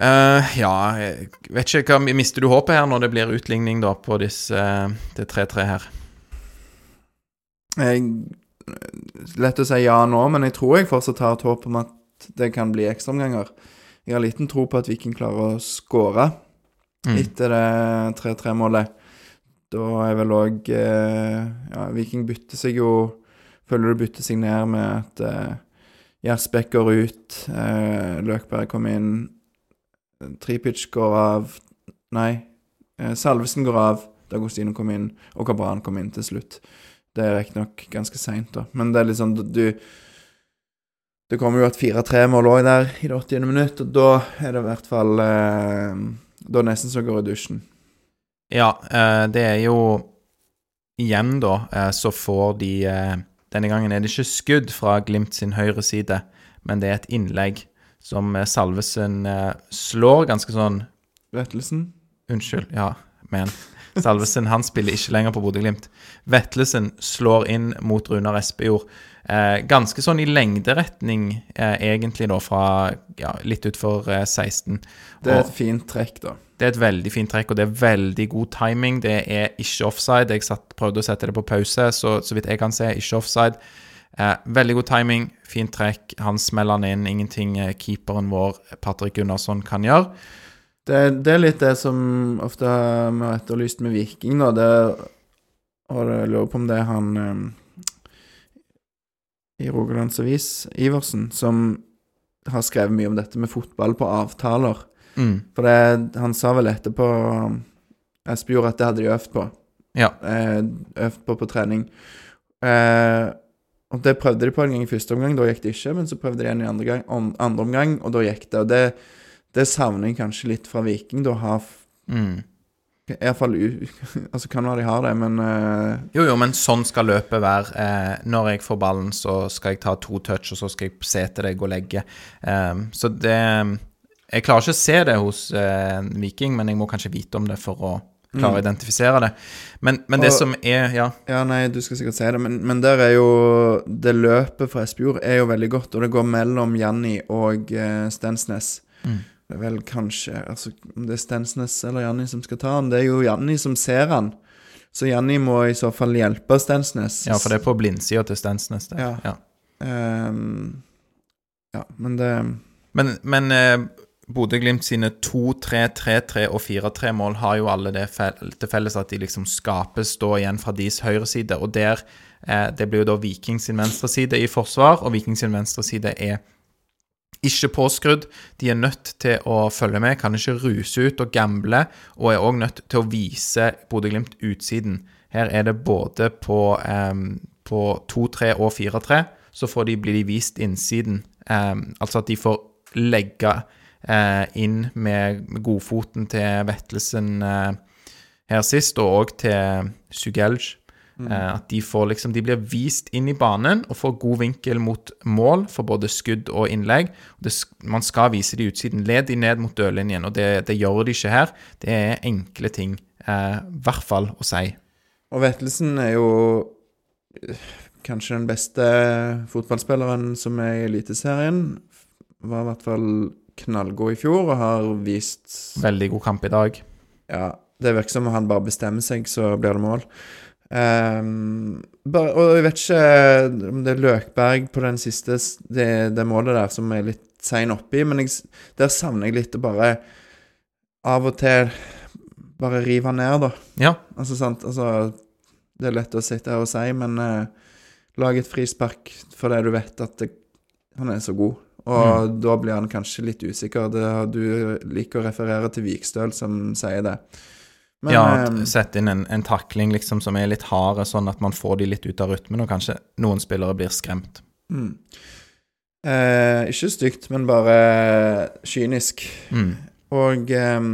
Uh, ja, jeg vet ikke hva Mister du håpet her når det blir utligning da på disse eh, det 3-3 her?
jeg, Lett å si ja nå, men jeg tror jeg fortsatt har et håp om at det kan bli ekstraomganger. Jeg har liten tro på at Viking klarer å skåre
Mm.
etter det 3-3-målet. Da er vel òg eh, Ja, Viking bytter seg jo Føler du bytter seg ned med at eh, Gjersbekk går ut, eh, Løkberg kommer inn, Tripic går av Nei, eh, Salvesen går av, Dagostino kommer inn, og Kabran kommer inn til slutt. Det er riktignok ganske seint, da. Men det er liksom du Det kommer jo et 4-3-mål òg der i det 80. minutt, og da er det i hvert fall eh, Da nesten så går i dusjen.
Ja, eh, det er jo Igjen, da, eh, så får de eh, Denne gangen er det ikke skudd fra Glimt sin høyre side, men det er et innlegg som eh, Salvesen eh, slår ganske sånn
Vettelsen?
Unnskyld, ja, men Salvesen han spiller ikke lenger på Bodø-Glimt. Vetlesen slår inn mot Runar Espejord. Eh, ganske sånn i lengderetning, eh, egentlig, da, fra ja, litt utfor eh, 16.
Det er
Og-
et fint trekk, da.
det er et veldig fint trekk, og det er veldig god timing. Det er ikke offside. Jeg satt, prøvde å sette det på pause, så så vidt jeg kan se, ikke offside. Eh, veldig god timing, fint trekk. Han smeller den inn. Ingenting eh, keeperen vår, Patrick Gunnarsson, kan gjøre.
Det, det er litt det som ofte vi har etterlyst med Viking, da. Det, og jeg lurer på om det er han eh, i Rogalands Avis, Iversen, som har skrevet mye om dette med fotball på avtaler.
Mm.
For det, han sa vel etterpå Espejord at det hadde de øvd på.
Ja.
Eh, øvd på på trening. Eh, og det prøvde de på en gang i første omgang, da gikk det ikke. Men så prøvde de igjen i andre, gang, om, andre omgang, og da gikk det. Og det, det savner jeg kanskje litt fra Viking, da. Ha
Mm.
Iallfall Altså, kan være de har det, men uh...
Jo, jo, men sånn skal løpet være. Eh, når jeg får ballen, så skal jeg ta to touch, og så skal jeg se til deg og legge. Um, så det Jeg klarer ikke å se det hos uh, Viking, men jeg må kanskje vite om det for å klare å identifisere det. Men, men det
Og-
som er Ja.
Ja, nei, du skal sikkert si det, men, men der er jo Det løpet fra Espejord er jo veldig godt, og det går mellom Janni og uh, Stensnes.
Mm.
Det er vel kanskje altså, Om det er Stensnes eller Janni som skal ta han, det er jo Janni som ser han. Så Janni må i så fall hjelpe Stensnes.
Ja, for det er på blindsida til Stensnes. det.
Ja.
Ja.
Um, ja, men det
Men, men eh, Bodø-Glimt sine 2-3, 3-3 og 4-3-mål har jo alle det fel til felles at de liksom skapes da igjen fra deres høyre side. Og der eh, Det blir jo da Viking sin venstre side i forsvar, og Viking sin venstre side er ikke påskrudd. De er nødt til å følge med, kan ikke ruse ut og gamble, og er òg nødt til å vise Bodø-Glimt utsiden. Her er det både på, em, på 2-3 og 4-3, så de, blir de vist innsiden. Em, altså at de får legge eh, inn med, med godfoten til Vettelsen eh, her sist, og òg til Sugelj. Eh, at de får liksom De blir vist inn i banen og får god vinkel mot mål for både skudd og innlegg. Det, man skal vise de utsiden. Led de ned mot dørlinjen, og det, det gjør de ikke her. Det er enkle ting, eh, i hvert fall å si.
Og Vettelsen er jo eh, kanskje den beste fotballspilleren som er i Eliteserien. Var i hvert fall knallgod i fjor og har vist
Veldig god kamp i dag.
Ja, det virker som om han bare bestemmer seg, så blir det mål. Ehm, bare, og jeg vet ikke om det er Løkberg på den siste det, det målet der som er litt sein oppi, men jeg, der savner jeg litt å bare av og til bare rive han ned, da.
Ja,
Altså, sant, altså Det er lett å sitte her og si, men eh, lag et frispark fordi du vet at det, han er så god. Og da blir han kanskje litt usikker. Det, du liker å referere til Vikstøl som sier det. Men
ja
eh,
sette inn en, en takling liksom som er litt hard, sånn at man får de litt ut av rytmen, og kanskje noen spillere blir skremt.
mm. eh, Ikke stygt, men bare kynisk.
Mm.
Og eh,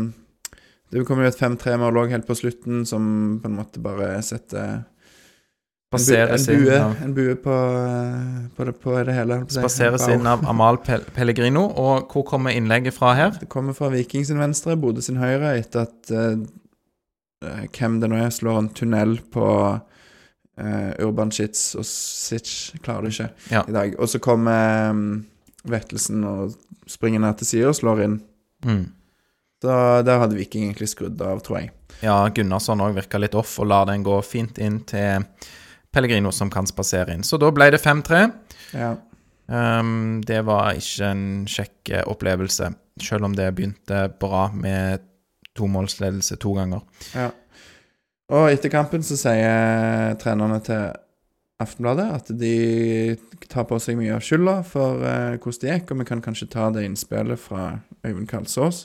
det kommer jo et 5-3-mål òg helt på slutten, som på en måte bare setter en, bu
Spaseres
en, bue,
av
en bue på, eh, på, det, på det hele.
Spaseres inn av Amal Pel Pellegrino. Og hvor kommer innlegget fra her?
Det kommer fra Viking sin venstre, Bodø sin høyre, etter at eh, hvem det nå er, slår en tunnel på uh, Urban Shits og Sitch klarer det ikke
Ja.
i dag. Og så kommer um, Vettelsen og springer ned til sida og slår inn.
Mm.
Da, der hadde Viking egentlig skrudd av, tror jeg.
Ja, Gunnarsson òg virka litt off og lar den gå fint inn til Pellegrino, som kan spasere inn. Så da ble det 5-3.
Ja.
Um, det var ikke en kjekk eh, opplevelse, selv om det begynte bra med tomålsledelse to ganger.
ja. Og etter kampen så sier trenerne til Aftenbladet at de tar på seg mye av skylda for uh, hvordan det gikk, og vi kan kanskje ta det innspillet fra Øyvind Kalsås.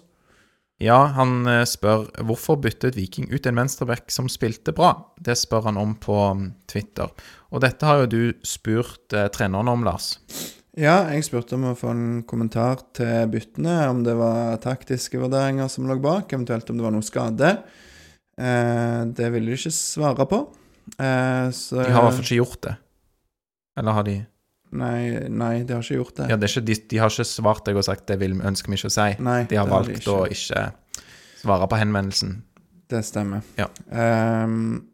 Ja, han eh, spør hvorfor byttet Viking ut en venstreback som spilte bra. Det spør han om på mm, Twitter. Og dette har jo du spurt eh, treneren om, Lars.
Ja, jeg spurte om å få en kommentar til byttene, om det var taktiske vurderinger som lå bak, eventuelt om det var noe skade. Eh, det ville de ikke svare på. Eh, så
De har i hvert fall ikke gjort det. Eller har de
Nei, nei, de har ikke gjort det.
Ja, det er ikke, de, de har ikke svart deg og sagt det vil, ønsker vi ikke å si.
Nei,
De har valgt å ikke svare på henvendelsen.
Det stemmer.
Ja.
Ehm,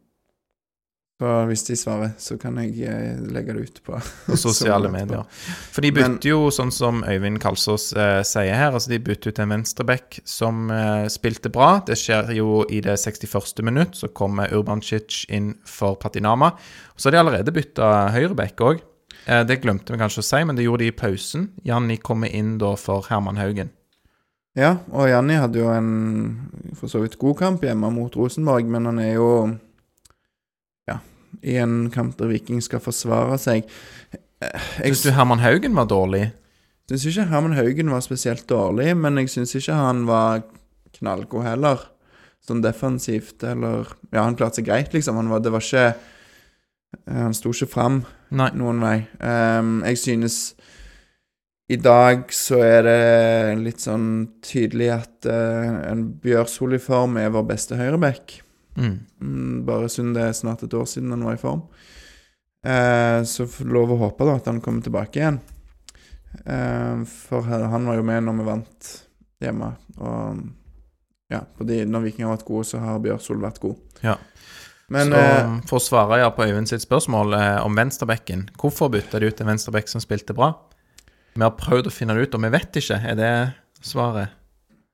så hvis de svarer, så kan jeg eh, legge det ut på
sosiale medier. For de
Men-
jo, sånn som Øyvind Kalsås eh, sier her, altså de bytter ut en venstreback som eh, spilte bra. Det skjer jo i det 61. minutt, så kommer Urbancic inn for Patinama. Og så har de allerede bytta høyreback òg. Eh, det glemte vi kanskje å si, men det gjorde de i pausen. Janni kommer inn da for Herman Haugen.
Ja, og Janni hadde jo en for så vidt god kamp hjemme mot Rosenborg, men han er jo i en kamp der Viking skal forsvare seg. Jeg
Syns du Herman Haugen var dårlig?
syns ikke Herman Haugen var spesielt dårlig, men jeg syns ikke han var knallgod heller. Sånn defensivt, eller Ja, han klarte seg greit, liksom. Han var, det var ikke eh, Han sto ikke fram
Nei.
noen vei. Um, jeg synes i dag så er det litt sånn tydelig at uh, en Bjørsol i form er vår beste høyreback.
Mm.
Bare synd det er snart et år siden han var i form. Eh, så lov å håpe da at han kommer tilbake igjen. Eh, for han var jo med når vi vant hjemme. Og ja, fordi når Viking har vært gode, så har Bjørsol vært god.
Ja.
Men
så
eh,
for å svare ja på Øyvind sitt spørsmål eh, om venstrebekken Hvorfor bytta de ut en venstrebekk som spilte bra? Vi har prøvd å finne det ut, og vi vet ikke. Er det svaret?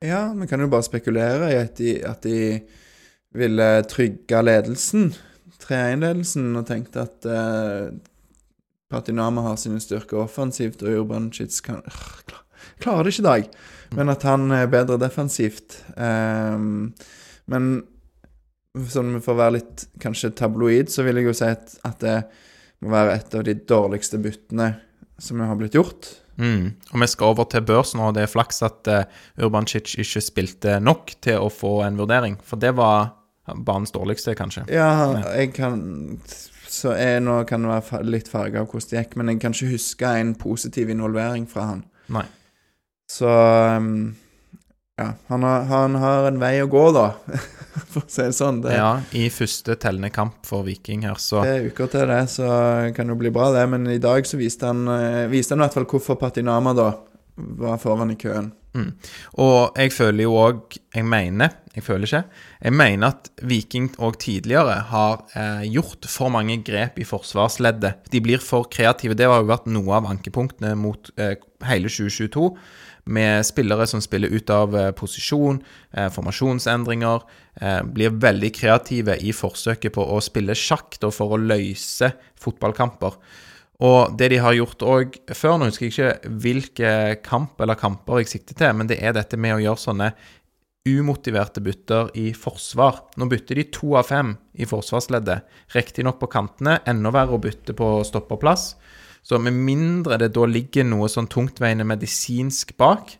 Ja, vi kan jo bare spekulere i at de, at de ville trygge ledelsen, 3-1-ledelsen, og tenkte at eh, Patinama har sine styrker offensivt, og Urbancic kan øh, klar- Klarer det ikke i dag, men at han er bedre defensivt. Um, men sånn for å være litt kanskje tabloid, så vil jeg jo si at, at det må være et av de dårligste byttene som har blitt gjort.
Mm. Og vi skal over til børs nå, og det er flaks at uh, Urbancic ikke spilte nok til å få en vurdering, for det var banens dårligste, kanskje.
Ja, jeg kan Så jeg nå kan det være litt farga av hvordan det gikk, men jeg kan ikke huske en positiv involvering fra han.
Nei.
Så um, Ja, han har, han har en vei å gå, da, for å si det sånn. Det,
Ja, i første tellende kamp for Viking her, så
Det er uker til det, så kan jo bli bra, det. Men i dag så viste han, eh, viste han i hvert fall hvorfor Patinama da var foran i køen.
Og jeg føler jo òg Jeg mener, jeg føler ikke Jeg mener at Viking òg tidligere har eh, gjort for mange grep i forsvarsleddet. De blir for kreative. Det har jo vært noe av ankepunktene mot eh, hele 2022. Med spillere som spiller ut av eh, posisjon, eh, formasjonsendringer. Eh, blir veldig kreative i forsøket på å spille sjakk da, for å løse fotballkamper. Og det de har gjort òg før, nå husker jeg ikke hvilke kamp eller kamper jeg sikter til, men det er dette med å gjøre sånne umotiverte bytter i forsvar. Nå bytter de to av fem i forsvarsleddet. Riktignok på kantene, enda verre å bytte på stopperplass. Så med mindre det da ligger noe sånn tungtveiende medisinsk bak,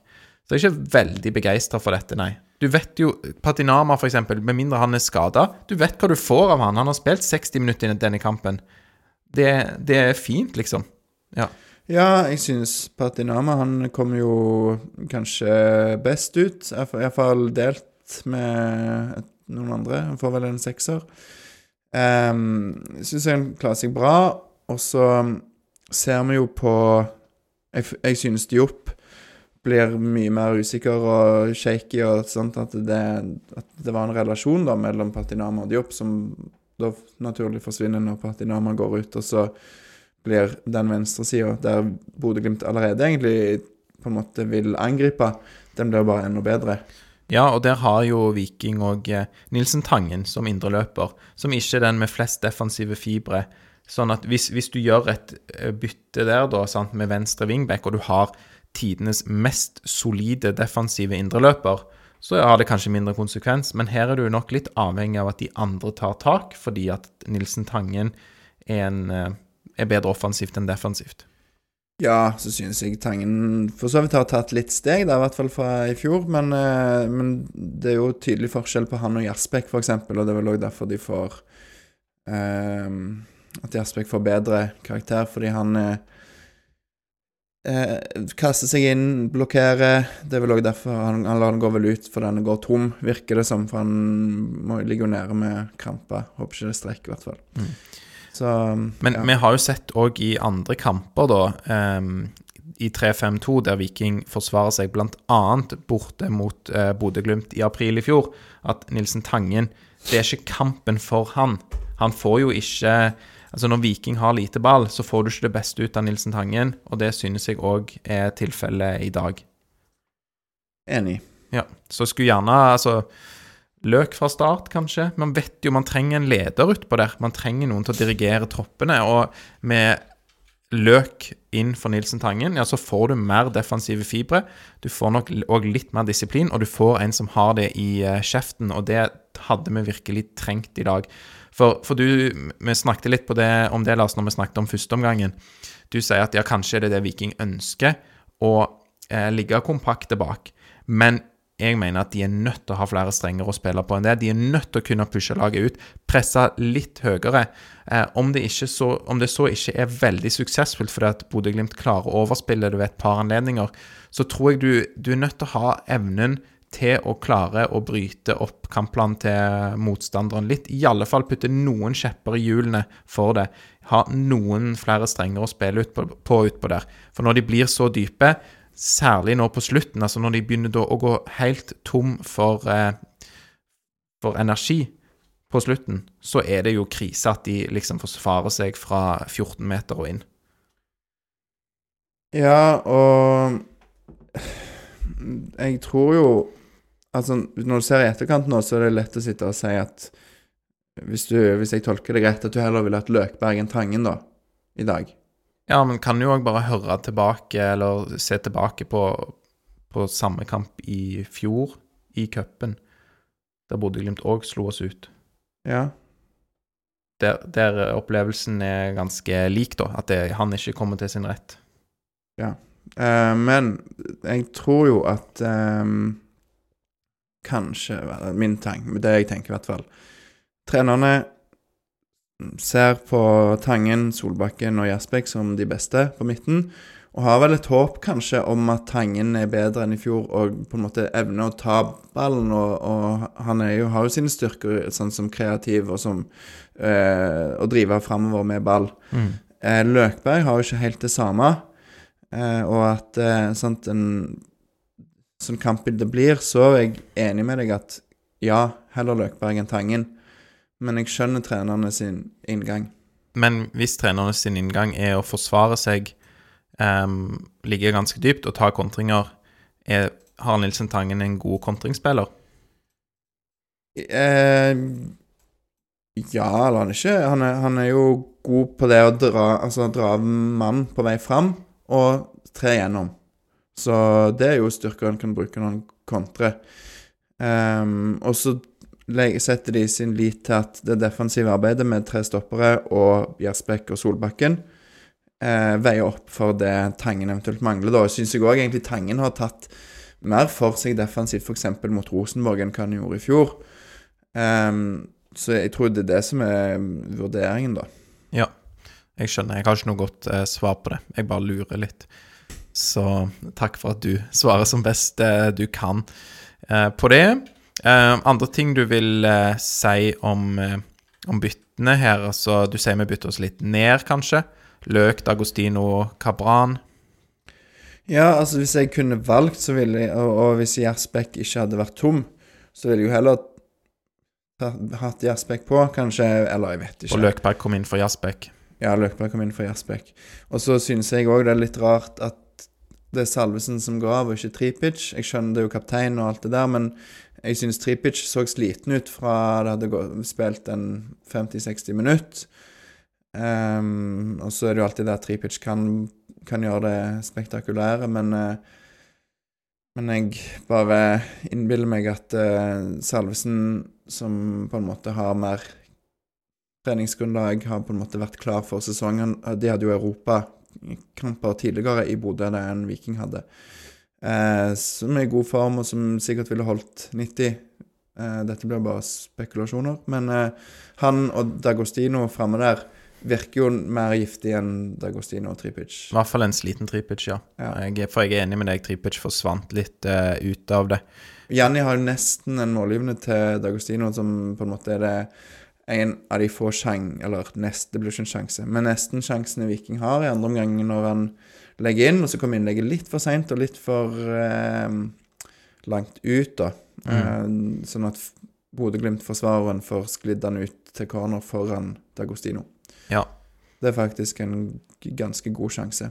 så er jeg ikke veldig begeistra for dette, nei. Du vet jo, Patinama for eksempel, med mindre han er skada, du vet hva du får av han. Han har spilt 60 minutter i denne kampen. Det, det er fint, liksom. Ja.
Ja, jeg synes Patinama han kom jo kanskje best ut. Iallfall delt med noen andre. Han får vel en sekser. Um, syns han klarer seg bra. Og så ser vi jo på Jeg, jeg synes Diop blir mye mer usikker og shaky og sånt. At det, at det var en relasjon da mellom Patinama og Diop som da naturlig forsvinner når Patinama går ut. Og så blir den venstresida, der Bodø-Glimt allerede egentlig på en måte vil angripe, den blir bare enda bedre.
Ja, og der har jo Viking og eh, Nilsen Tangen som indreløper, som ikke er den med flest defensive fibre. Sånn at hvis, hvis du gjør et eh, bytte der, da, sant, med venstre wingback, og du har tidenes mest solide defensive indreløper, så har det kanskje mindre konsekvens, men her er du nok litt avhengig av at de andre tar tak, fordi at Nilsen Tangen er, en, eh, er bedre offensivt enn defensivt.
Ja, så synes jeg Tangen for så vidt har tatt litt steg, da, i hvert fall fra i fjor. Men, eh, men det er jo tydelig forskjell på han og Jaspek, f.eks., og det er vel òg derfor de får eh, At Jaspek får bedre karakter, fordi han eh, eh, kaster seg inn, blokkerer. Det er vel òg derfor han, han lar den går vel ut for den går tom, virker det som. For han må, ligger jo nede med kramper. Håper ikke det strekker, i hvert fall.
Mm.
Så
Men
ja.
vi har jo sett òg i andre kamper, da, um, i 3-5-2, der Viking forsvarer seg bl.a. borte mot uh, Bodø-Glimt i april i fjor, at Nilsen Tangen Det er ikke kampen for han. Han får jo ikke Altså Når Viking har lite ball, så får du ikke det beste ut av Nilsen Tangen, og det synes jeg òg er tilfellet i dag.
Enig.
Ja, Så skulle gjerne altså Løk fra start, kanskje. Man vet jo man trenger en leder utpå der. Man trenger noen til å dirigere troppene. Og med Løk inn for Nilsen Tangen, ja, så får du mer defensive fibre. Du får nok òg litt mer disiplin, og du får en som har det i eh, kjeften. Og det hadde vi virkelig trengt i dag. For, for du Vi snakket litt på det, om det, Lars, når vi snakket om førsteomgangen. Du sier at ja, kanskje er det det Viking ønsker, å eh, ligge kompakt bak. Men jeg mener at de er nødt til å ha flere strenger å spille på enn det. De er nødt til å kunne pushe laget ut, presse litt høyere. Eh, om, det så, om det så ikke er veldig suksessfullt fordi at Bodø-Glimt klarer å overspille det ved et par anledninger, så tror jeg du, du er nødt til å ha evnen til å klare å bryte opp kampplanen til motstanderen litt. I alle fall putte noen kjepper i hjulene for det. Ha noen flere strenger å spille ut på, på utpå der. For når de blir så dype, særlig nå på slutten, altså når de begynner å gå helt tom for, eh, for energi på slutten, så er det jo krise at de liksom forsvarer seg fra 14 meter og inn.
Ja, og jeg tror jo Altså, når du ser i etterkant nå, så er det lett å sitte og si at hvis, du, hvis jeg tolker det greit, at du heller ville hatt Løkberg enn Tangen, da, i dag.
Ja, men kan jo òg bare høre tilbake, eller se tilbake på, på samme kamp i fjor, i cupen, der Bodø-Glimt òg slo oss ut.
Ja.
Der, der opplevelsen er ganske lik, da. At det, han ikke kommer til sin rett.
Eh, men jeg tror jo at um, Kanskje Min tanke, det jeg tenker i hvert fall Trenerne ser på Tangen, Solbakken og Jasbekk som de beste på midten. Og har vel et håp kanskje om at Tangen er bedre enn i fjor og på en måte evner å ta ballen. Og, og han jo, har jo sine styrker sånn som kreativ og som øh, å drive framover med ball.
Mm.
Eh, Løkberg har jo ikke helt det samme. Eh, og at eh, sant, en sånn kamp det blir, så er jeg enig med deg at ja, heller Løkberg enn Tangen. Men jeg skjønner trenerne sin inngang.
Men hvis trenerne sin inngang er å forsvare seg, um, ligge ganske dypt og ta kontringer, er, har Nilsen Tangen en god kontringsspiller?
Eh, ja, eller han ikke han er, han er, jo god på det å dra Altså dra mann på vei fram og tre gjennom. Så det er jo styrker han kan bruke når han kontrer. Um, og så setter de sin lit til at det defensive arbeidet med tre stoppere og Gjersbekk og Solbakken eh, veier opp for det Tangen eventuelt mangler. Da syns jeg òg egentlig Tangen har tatt mer for seg defensivt, f.eks. mot Rosenborg, enn hva han gjorde i fjor. Um, så jeg tror det er det som er vurderingen, da.
Ja, jeg skjønner. Jeg har ikke noe godt eh, svar på det. Jeg bare lurer litt. Så takk for at du svarer som best eh, du kan eh, på det. Eh, andre ting du vil uh, si om, uh, om byttene her? Altså, du sier vi bytter oss litt ned, kanskje? Løk, Dagostino, Cabran?
Ja, altså hvis jeg kunne valgt, så ville jeg Og, og hvis Gjersbekk ikke hadde vært tom, så ville jeg jo heller hatt Gjersbekk på, kanskje. Eller jeg vet ikke.
Og Løkberg kom inn for Gjersbekk?
Ja, Løkberg kom inn for Gjersbekk. Og så synes jeg òg det er litt rart at det er Salvesen som går av, og ikke Tripic. Jeg skjønner det er jo kaptein og alt det der, men jeg synes Tripic så sliten ut fra det hadde spilt en 50-60 minutt. Um, og så er det jo alltid det at Tripic kan, kan gjøre det spektakulære, men uh, men jeg bare innbiller meg at uh, Salvesen, som på en måte har mer treningsgrunnlag, har på en måte vært klar for sesongen. De hadde jo europakamper tidligere i Bodø enn Viking hadde. Uh, som er i god form, og som sikkert ville holdt 90. Eh, dette blir bare spekulasjoner. Men han og Dagostino framme der virker jo mer giftig enn Dagostino og Tripic.
I hvert fall en sliten Tripic, ja. ja. Jeg, for jeg er enig med deg, Tripic forsvant litt uh, ut av det.
Janni har jo nesten en målgivende til Dagostino, som på en måte er det en av de få sjang... Eller nest, det blir ikke en sjanse, men nesten sjansene Viking har i andre omgang når han legger inn, og så kommer innlegget litt for seint og litt for eh, langt ut, da. Mm. Eh, sånn at Bodø-Glimt-forsvareren får sklidd han ut til corner foran Dagostino.
Ja.
Det er faktisk en ganske god sjanse.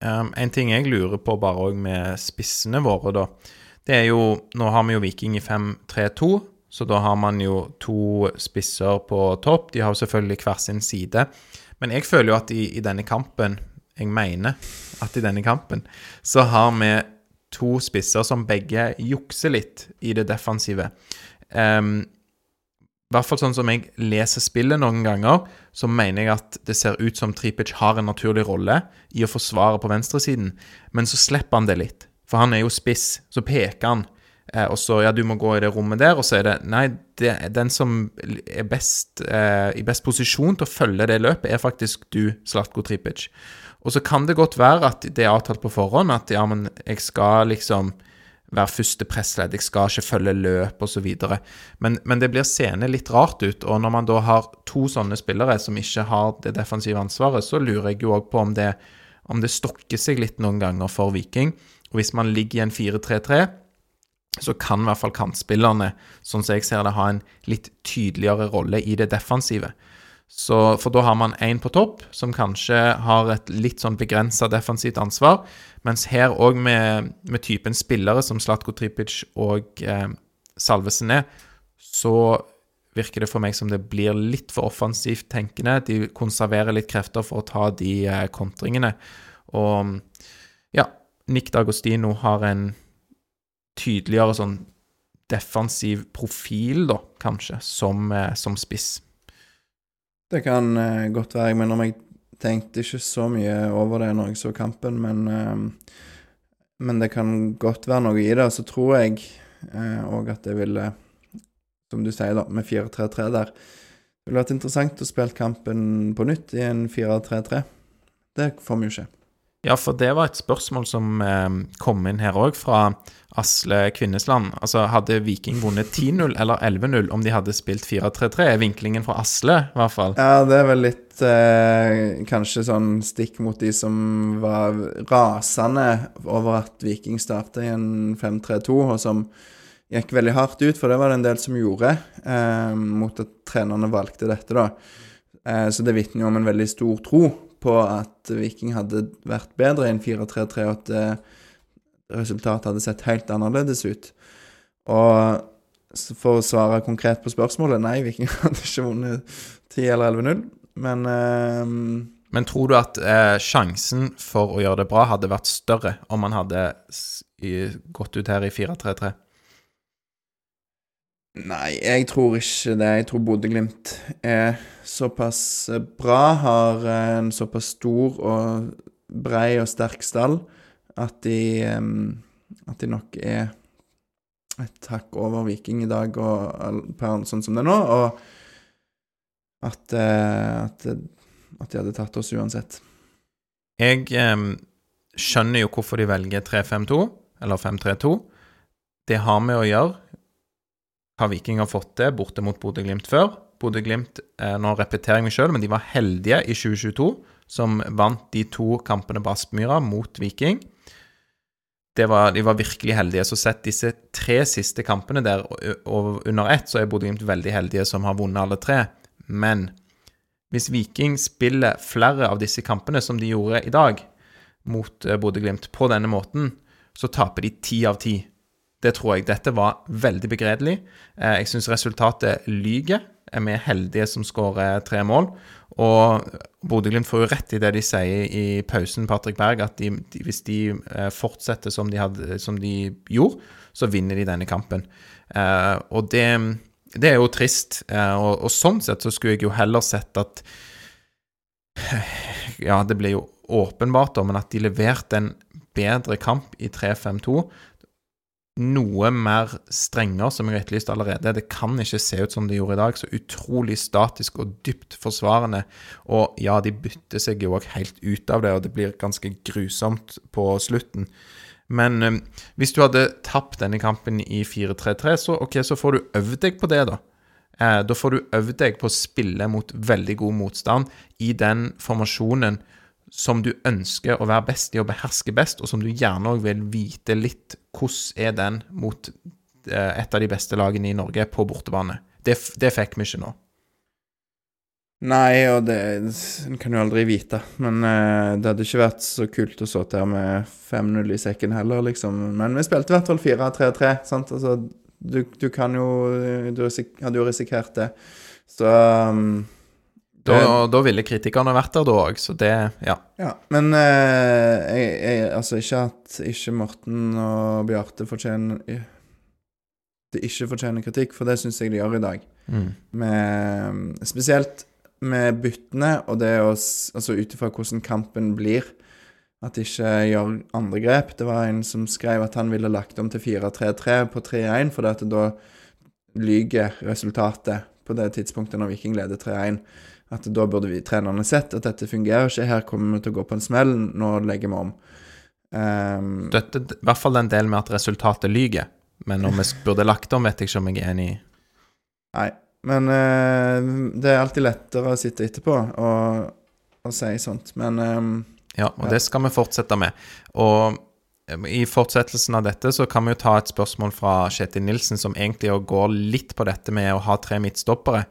Um, en ting jeg lurer på bare òg med spissene våre, da, det er jo Nå har vi jo Viking i 5-3-2, så da har man jo to spisser på topp. De har jo selvfølgelig hver sin side. Men jeg føler jo at i, i denne kampen Jeg mener at i denne kampen så har vi to spisser som begge jukser litt i det defensive. Um, i hvert fall sånn som jeg leser spillet noen ganger, så mener jeg at det ser ut som Tripic har en naturlig rolle i å forsvare på venstresiden, men så slipper han det litt. For han er jo spiss. Så peker han, eh, og så Ja, du må gå i det rommet der, og så er det Nei, det, den som er best, eh, i best posisjon til å følge det løpet, er faktisk du, Slatko Tripic. Og så kan det godt være at det er avtalt på forhånd at ja, men jeg skal liksom være første pressledd, jeg skal ikke følge løp osv. Men, men det blir seende litt rart ut. Og når man da har to sånne spillere som ikke har det defensive ansvaret, så lurer jeg jo òg på om det, om det stokker seg litt noen ganger for Viking. Og hvis man ligger i en 4-3-3, så kan i hvert fall kantspillerne, sånn som jeg ser det, ha en litt tydeligere rolle i det defensive. Så, for da har man én på topp, som kanskje har et litt sånn begrensa defensivt ansvar. Mens her òg med, med, typen spillere som Slatko Tripic og eh, Salvesen er, så virker det for meg som det blir litt for offensivt tenkende. De konserverer litt krefter for å ta de eh, kontringene. Og ja, Nick D'Agostino har en tydeligere sånn defensiv profil, da, kanskje, som, eh, som spiss.
Det kan uh, godt være. Jeg om jeg tenkte ikke så mye over det når jeg så kampen, men uh, Men det kan godt være noe i det. Og så tror jeg òg at det ville, som du sier, da, med 4-3-3 der Det ville vært interessant å spille kampen på nytt i en 4-3-3. Det får vi jo ikke.
Ja, for det var et spørsmål som eh, kom inn her òg, fra Asle Kvinnesland. Altså, hadde Viking vunnet 10-0 eller 11-0 om de hadde spilt 4-3-3? Er vinklingen fra Asle, i hvert fall.
Ja, det er vel litt eh, kanskje sånn stikk mot de som var rasende over at Viking starta i en 5-3-2, og som gikk veldig hardt ut, for det var det en del som gjorde, eh, mot at trenerne valgte dette, da. Eh, så det vitner jo om en veldig stor tro på at Viking hadde vært bedre i en 4-3-3, og at resultatet hadde sett helt annerledes ut. Og for å svare konkret på spørsmålet nei, Viking hadde ikke vunnet 10 eller 11-0, men eh,
Men tror du at eh, sjansen for å gjøre det bra hadde vært større om man hadde gått ut her i 4-3-3?
Nei, jeg tror ikke det. Jeg tror Bodø-Glimt er såpass bra, har en såpass stor og brei og sterk stall, at de, at de nok er et hakk over Viking i dag, og, sånn som det er nå, og at, eh, at, at de hadde tatt oss uansett.
Jeg eh, skjønner jo hvorfor de velger 3-5-2, eller 5-3-2. Det har med å gjøre hva Viking fått til borte mot Bodø-Glimt før. Bodø-Glimt, eh, nå repeterer jeg meg sjøl, men de var heldige i 2022, som vant de to kampene på Aspmyra mot Viking. Det var, de var virkelig heldige. Så sett disse tre siste kampene der og under ett, så er Bodø-Glimt veldig heldige som har vunnet alle tre. Men hvis Viking spiller flere av disse kampene som de gjorde i dag, mot Bodø-Glimt på denne måten, så taper de ti av ti. Det tror jeg. Dette var veldig begredelig. Eh, Jeg syns resultatet lyger. Er heldige som skårer tre mål? Og Bodø-Glimt får jo rett i det de sier i pausen, Patrick Berg, at de, hvis de eh, fortsetter som de, hadde, som de gjorde, så vinner de denne kampen. Eh, og det, det er jo trist. Og, og sånn sett så skulle jeg jo heller sett at Ja, det ble jo åpenbart, men at de leverte en bedre kamp i 3-5-2 noe mer strenger, som jeg har etterlyst allerede. Det kan ikke se ut som det gjorde i dag. Så utrolig statisk og dypt forsvarende. Og ja, de bytter seg jo òg helt ut av det, og det blir ganske grusomt på slutten. Men eh, hvis du hadde tapt denne kampen i 4-3-3, så okay, så får du øvd deg på det, da. Eh, da får du øvd deg på å spille mot veldig god motstand i den formasjonen som du ønsker å være best i og beherske best, og som du gjerne òg vil vite litt hvordan er den mot eh, et av de beste lagene i Norge på bortebane. Det, det fikk vi ikke nå.
Nei, og det en kan jo aldri vite. Men uh, det hadde ikke vært så kult å stå der med 5-0 i sekken heller, liksom. Men vi spilte i hvert fall 4-3-3, sant. Altså, du, du kan jo Du hadde jo risikert det. Så um,
Da, da ville kritikerne vært der da òg, så det Ja.
Ja, men eh, jeg, jeg, altså ikke at ikke Morten og Bjarte fortjener Det ikke fortjener kritikk, for det syns jeg de gjør i dag.
Mm.
Med, spesielt med byttene, og det å Altså ut ifra hvordan kampen blir. At de ikke gjør andre grep. Det var en som skrev at han ville lagt om til 4-3-3 på 3-1, for at da lyger resultatet på det tidspunktet når Viking leder 3-1. At da burde vi trenerne sett at dette fungerer ikke, her kommer vi til å gå på en smell, nå legger vi om. Um,
Støtter d- i hvert fall den delen med at resultatet lyger. Men om vi burde lagt om, vet jeg ikke om jeg er enig i.
Nei, men uh, det er alltid lettere å sitte etterpå og, og si sånt. Men um,
Ja, og
Ja.
det skal vi fortsette med. Og eh, i fortsettelsen av dette så kan vi jo ta et spørsmål fra Kjetil Nilsen, som egentlig går litt på dette med å ha tre midtstoppere.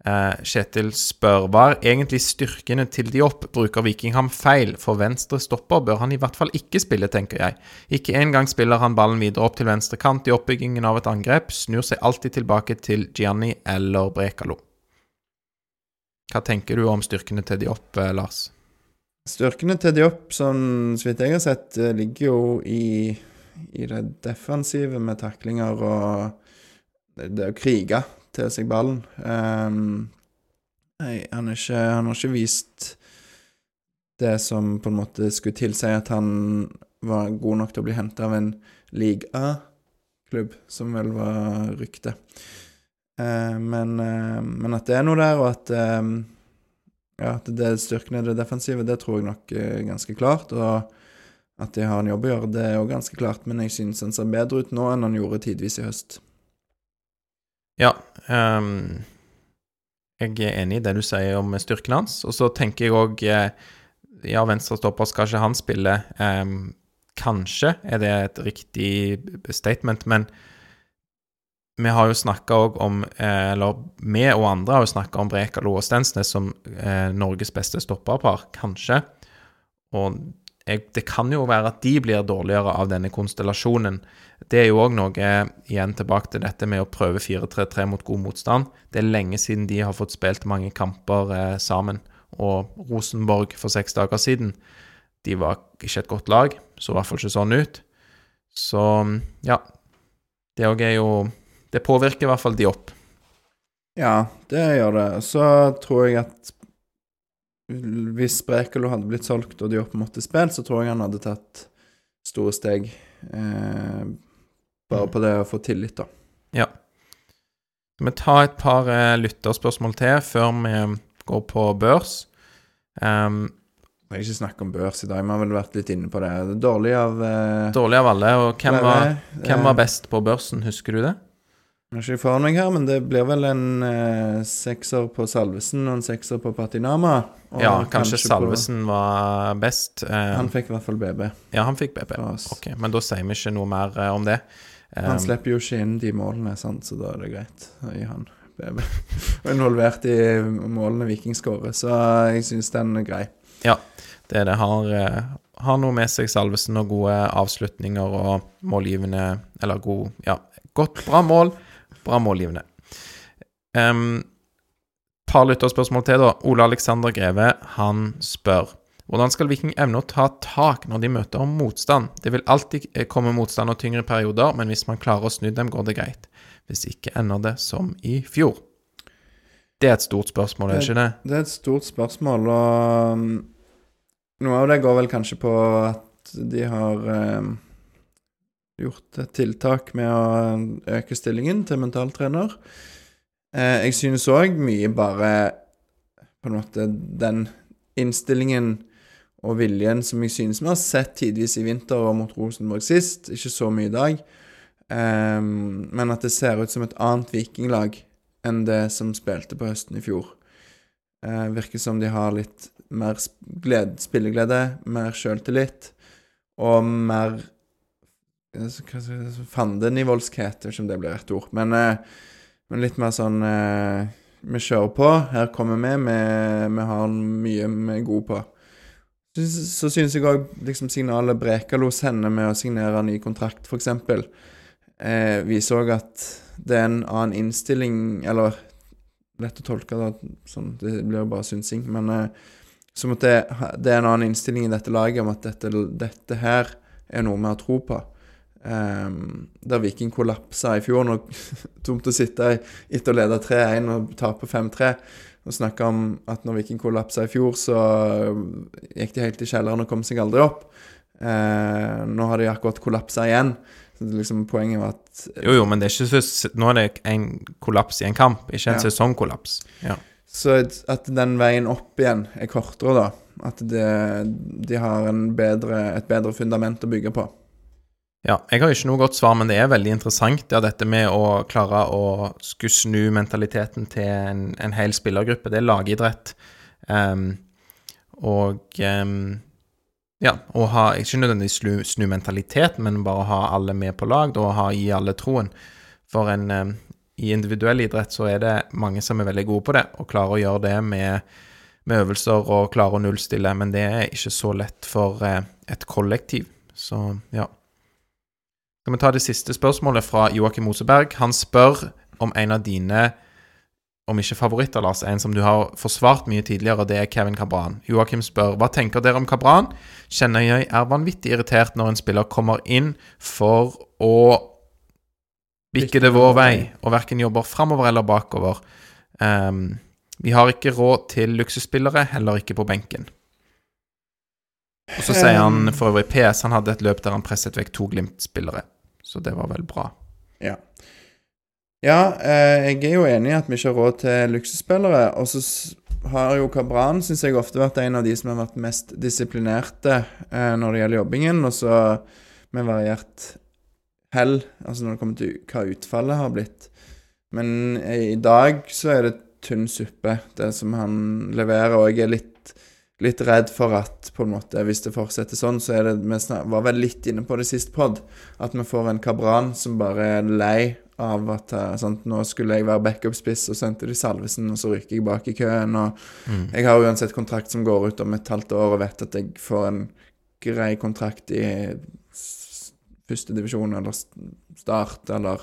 Eh, Kjetil spør hva er egentlig styrkene til de opp Bruker Vikingham feil? For venstre stopper bør han i hvert fall ikke spille, tenker jeg. Ikke engang spiller han ballen videre opp til venstre kant i oppbyggingen av et angrep, snur seg alltid tilbake til Gianni eller Brekalo. Hva tenker du om styrkene til de eh, Lars?
Styrkene til Diop, sånn så vidt jeg har sett, eh, ligger jo i, i det defensive med taklinger og det å krige til seg ballen. Um, nei, han, ikke, han har ikke vist det som på en måte skulle tilsi at han var god nok til å bli henta av en league A-klubb, som vel var ryktet. Eh, men, eh, men at det er noe der, og at um, ja, at det styrken i det defensive, det tror jeg nok er ganske klart. Og at de har en jobb å gjøre, det er jo ganske klart, men jeg synes han ser bedre ut nå enn han gjorde tidvis i høst.
Ja. Um, jeg er enig i det du sier om styrken hans. Og så tenker jeg òg Ja, venstrestopper skal ikke han spille. Um, kanskje er det et riktig statement, men vi har jo snakka òg om eh, Eller vi og andre har jo snakka om Brekalo og Stensnes som eh, Norges beste stopperpar, kanskje. Og jeg, det kan jo være at de blir dårligere av denne konstellasjonen. Det er jo òg noe, igjen tilbake til dette med å prøve 4-3-3 mot god motstand. Det er lenge siden de har fått spilt mange kamper eh, sammen. Og Rosenborg for seks dager siden, de var ikke et godt lag. Så i hvert fall ikke sånn ut. Så ja. Det òg er jo Det påvirker i hvert fall de opp.
Ja, det gjør det. Så tror jeg at hvis Brekalo hadde blitt solgt og de opp måtte spilt, så tror jeg han hadde tatt store steg. Eh, bare på det å få tillit, da.
Ja. Vi ta et par eh, lytterspørsmål til før vi går på børs? Um,
Jeg har ikke snakket om børs i dag, vi har vel vært litt inne på det. Dårlig av eh,
dårlig av alle. Og hvem var, hvem var
Eh,
best på børsen, husker du det?
Jeg har ikke foran meg her, men det blir vel en eh, sekser på Salvesen og en sekser på Patinama.
Ja, kanskje
kanskje
Salvesen var best. Eh,
Han fikk i hvert fall BB
ja, han fikk
BB.
Ok, men da sier vi ikke noe mer eh, om det.
Han
Um,
slipper jo ikke inn de målene, sant? så da er det greit å gi han BB. Og involvert i målene Viking skårer, så jeg syns den er grei.
det er det. Har, eh, har noe med seg Salvesen og gode avslutninger og målgivende Eller god Ja, godt, bra mål. Bra målgivende. Um, par lytterspørsmål til, da. Ole Alexander Greve, han spør hvordan skal Viking evne å ta tak når de møter motstand? Det vil alltid eh, komme motstand og tyngre perioder, men hvis man klarer å snu dem, går det greit. Hvis ikke ender det som i fjor. Det er et stort spørsmål, er ikke det?
Det er et stort spørsmål, og um, noe av det går vel kanskje på at de har eh, gjort et tiltak med å øke stillingen til mentaltrener. Eh, jeg synes òg mye bare på en måte den innstillingen og viljen som jeg synes vi har sett tidvis i vinter og mot Rosenborg sist, ikke så mye i dag, um, men at det ser ut som et annet vikinglag enn det som spilte på høsten i fjor. Uh, virker som de har litt mer sp- gled, spilleglede, mer sjøltillit og mer fandenivoldskhet, ikke om det blir rett ord, men, uh, men litt mer sånn uh, Vi kjører på, her kommer vi, vi, vi har mye vi er gode på. Så, så synes jeg òg liksom, signalet Brekalo sender med å signere ny kontrakt, f.eks., eh, viser òg at det er en annen innstilling, eller lett å tolke det sånn, det blir jo bare synsing, men eh, som at det, det er en annen innstilling i dette laget om at dette, dette her er noe vi har tro på. Um, der Viking kollapsa i fjor, når tomt å sitte etter å lede 3-1 og tape 5-3, og snakka om at når Viking kollapsa i fjor, så gikk de helt i kjelleren og kom seg aldri opp. Eh, nå har de akkurat kollapsa igjen. Så det liksom Poenget var at
Jo, jo, men det er ikke nå er det en kollaps i en kamp, ikke en
Ja.
sesongkollaps. Ja.
Så at- den veien opp igjen er kortere, da. At det, de har en bedre, et bedre fundament å bygge på.
Ja. Jeg har ikke noe godt svar, men det er veldig interessant, ja, dette med å klare å skulle snu mentaliteten til en, en hel spillergruppe. Det er lagidrett. Um, og um, ja, å ha Ikke nødvendigvis snu, snu mentaliteten, men bare ha alle med på lag, og ha, gi alle troen. For en um, i individuell idrett så er det mange som er veldig gode på det, og klarer å gjøre det med, med øvelser og klarer å nullstille, men det er ikke så lett for uh, et kollektiv. Så ja. Skal vi ta det siste spørsmålet fra Joakim Moseberg? Han spør om en av dine, om ikke favoritter, Lars, en som du har forsvart mye tidligere, det er Kevin Cabran. Joakim spør hva tenker dere om Cabran? Kjenner jeg er vanvittig irritert når en spiller kommer inn for å bikke det vår vei, og verken jobber framover eller bakover. Um, vi har ikke råd til luksusspillere, heller ikke på benken. Og så sier han for øvrig PS han hadde et løp der han presset vekk to Glimt-spillere. Så det var vel bra.
Ja. Ja, eh, jeg er jo enig i at vi ikke har råd til luksusspillere. Og så har jo Kabran, syns jeg, ofte vært en av de som har vært mest disiplinerte eh, når det gjelder jobbingen. Og så med variert hell, altså når det kommer til hva utfallet har blitt. Men i dag så er det tynn suppe, det som han leverer. Og jeg er litt, litt redd for at på en måte, hvis det fortsetter sånn, så er det Vi var vel litt inne på det sist pod, at vi får en Kabran som bare er lei av at eh, sant, nå skulle jeg være backup-spiss, og sendte de Salvesen, og så rykker jeg bak i køen. Og
Mm.
jeg har uansett kontrakt som går ut om et halvt år, og vet at jeg får en grei kontrakt i første divisjon eller start, eller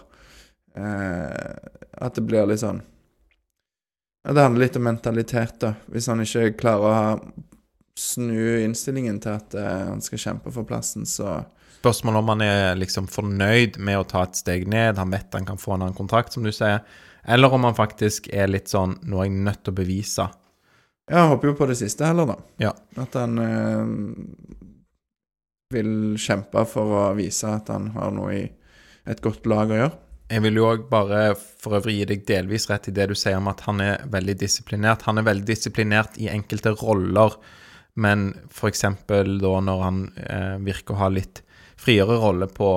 eh, At det blir litt sånn ja, Det handler litt om mentalitet, da. Hvis han ikke klarer å ha, snu innstillingen til at eh, han skal kjempe for plassen, så
Spørsmålet om han er liksom fornøyd med å ta et steg ned, han vet han kan få en annen kontrakt, som du sier, eller om han faktisk er litt sånn Nå er jeg nødt til å bevise.
Ja, jeg håper jo på det siste heller, da.
Ja.
At han eh, vil kjempe for å vise at han har noe i et godt lag å gjøre.
Jeg vil jo òg bare for øvrig gi deg delvis rett i det du sier om at han er veldig disiplinert. Han er veldig disiplinert i enkelte roller, men f.eks. da når han eh, virker å ha litt friere rolle på,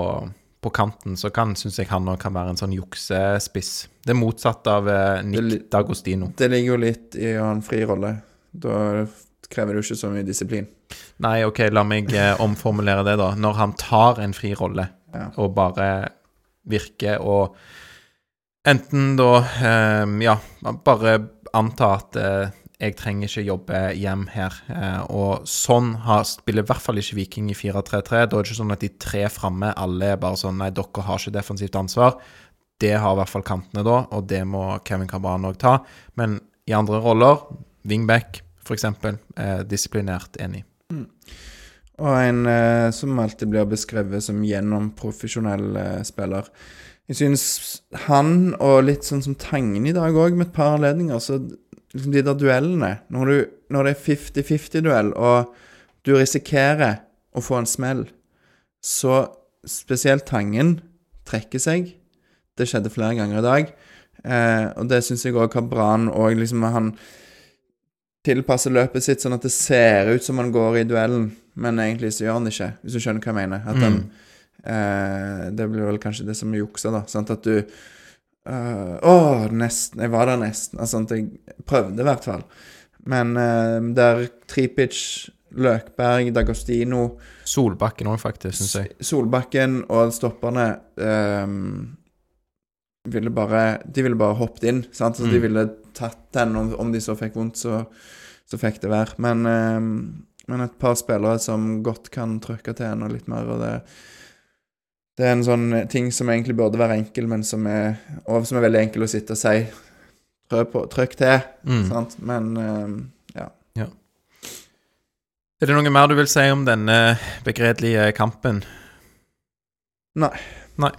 på kanten, så kan, syns jeg han òg kan være en sånn juksespiss. Det er motsatt av eh, Nick D'Agostino.
Det ligger jo litt i å ha en fri rolle. Da krever det jo ikke så mye disiplin.
Nei, OK, la meg eh, omformulere det, da. Når han tar en fri rolle
Ja.
og bare virker og enten da eh, Ja, bare anta at eh, jeg trenger ikke jobbe hjem her. Eh, og sånn har, spiller i hvert fall ikke Viking i 4-3-3. Da er det ikke sånn at de tre framme alle er bare sånn Nei, dere har ikke defensivt ansvar. Det har i hvert fall kantene da, og det må Kevin Cabran òg ta. Men i andre roller, wingback f.eks., eh, disiplinert enig.
Og en eh, som alltid blir beskrevet som gjennomprofesjonell eh, spiller. Jeg synes han, og litt sånn som Tangen i dag òg, med et par anledninger, så liksom de der duellene Når, du, når det er 50-50-duell, og du risikerer å få en smell, så spesielt Tangen trekker seg. Det skjedde flere ganger i dag. Eh, og det syns jeg òg Kabran og liksom Han tilpasser løpet sitt sånn at det ser ut som han går i duellen, men egentlig så gjør han det ikke, hvis du skjønner hva jeg mener. At han eh, Det blir vel kanskje det som er juksa, da. Sant? At du eh, Å, nesten. Jeg var der nesten. Altså, jeg prøvde i hvert fall. Men uh, der Tripic, Løkberg, Dagostino
Solbakken òg, faktisk, syns jeg.
Solbakken og stopperne um, ville bare De ville bare hoppet inn. Sant? Så De
Mm.
ville tatt den. Om, om de så fikk vondt, så, så fikk det være. Men, ehm, men et par spillere som godt kan trykke til en og litt mer. Og det, det er en sånn ting som egentlig burde være enkel, men som er, som er veldig enkel å sitte og si. På, trykk til.
Mm.
Sant? Men ehm, ja.
Er det noe mer du vil si om denne begredelige kampen?
Nei.
Nei.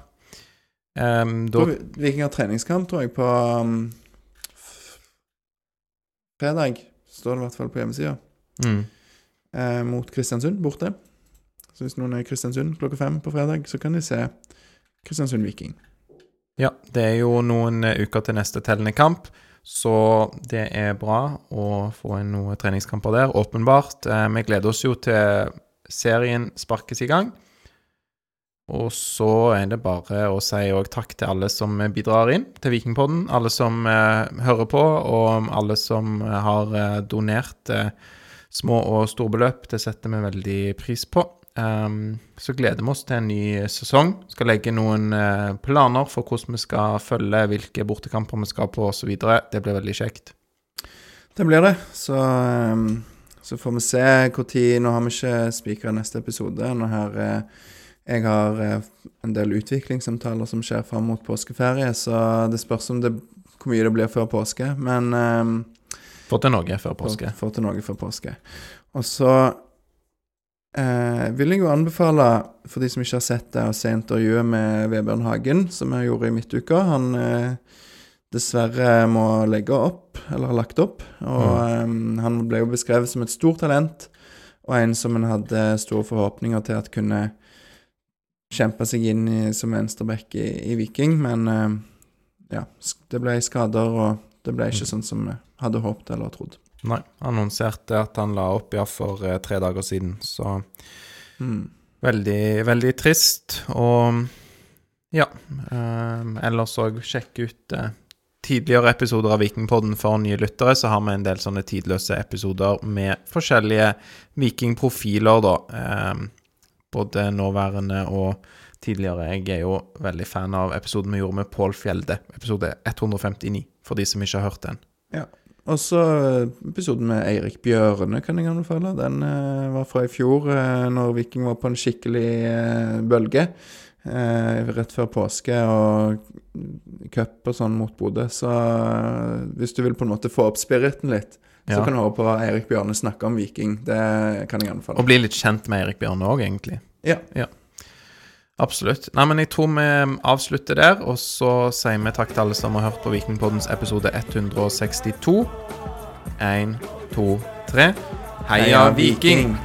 Um, da
Viking har treningskamp, tror jeg, på um, fredag. Står det i hvert fall på hjemmesida.
mm.
Eh, mot Kristiansund, borte. Så hvis noen er i Kristiansund klokka fem på fredag, så kan de se Kristiansund-Viking.
Ja, det er jo noen eh, uker til neste tellende kamp, så det er bra å få inn noen treningskamper der, åpenbart. Eh, vi gleder oss jo til serien sparkes i gang. Og så er det bare å si takk til alle som bidrar inn til Vikingpodden. Alle som eh, hører på, og alle som har eh, donert eh, små og store beløp. Det setter vi veldig pris på. Ehm, så gleder vi oss til en ny sesong. Skal legge noen uh, planer for hvordan vi skal følge, hvilke bortekamper vi skal på osv. Det blir veldig kjekt.
Det blir det. Så, um, så får vi se når Nå har vi ikke spikra neste episode. Nå her uh, Jeg har uh, en del utviklingssamtaler som skjer fram mot påskeferie, så det spørs om det, hvor mye det blir før påske. Men um,
Få til noe før påske.
Få til noe før påske. Og så eh, vil jeg jo anbefale, for de som ikke har sett det, å se intervjuet med Vebjørn Hagen, som jeg gjorde i midtuka. Han eh, dessverre må legge opp, eller har lagt opp. Og eh, han ble jo beskrevet som et stort talent. og en som en hadde store forhåpninger til at kunne kjempe seg inn i, som venstreback i, i Viking, men eh, ja, det ble skader, og det ble ikke sånn som vi hadde håpet eller trodd.
Nei, annonserte at han la opp ja, for eh, tre dager siden, så
Mm.
veldig, veldig trist. Og ja, eh, ellers òg sjekk ut eh, tidligere episoder av Vikingpodden for nye lyttere, så har vi en del sånne tidløse episoder med forskjellige vikingprofiler, da. Eh, både nåværende og tidligere. Jeg er jo veldig fan av episoden vi gjorde med Pål Fjelde, episode 159, for de som ikke har hørt den.
Og så eh, episoden med Eirik Bjørne kan jeg anbefale. Den eh, var fra i fjor, eh, når Viking var på en skikkelig eh, bølge. Eh, rett før påske og cup og sånn mot Bodø. Så eh, hvis du vil på en måte få opp spiriten litt, så kan du høre på Eirik Bjørne snakker om Viking. Det kan jeg anbefale.
Og bli litt kjent med Erik Bjørne òg, egentlig. Ja.
Ja.
Absolutt. Nei, men jeg tror vi avslutter der, og så sier vi takk til alle som har hørt på Vikingpoddens episode 162. Én, to, tre. Heia, Viking!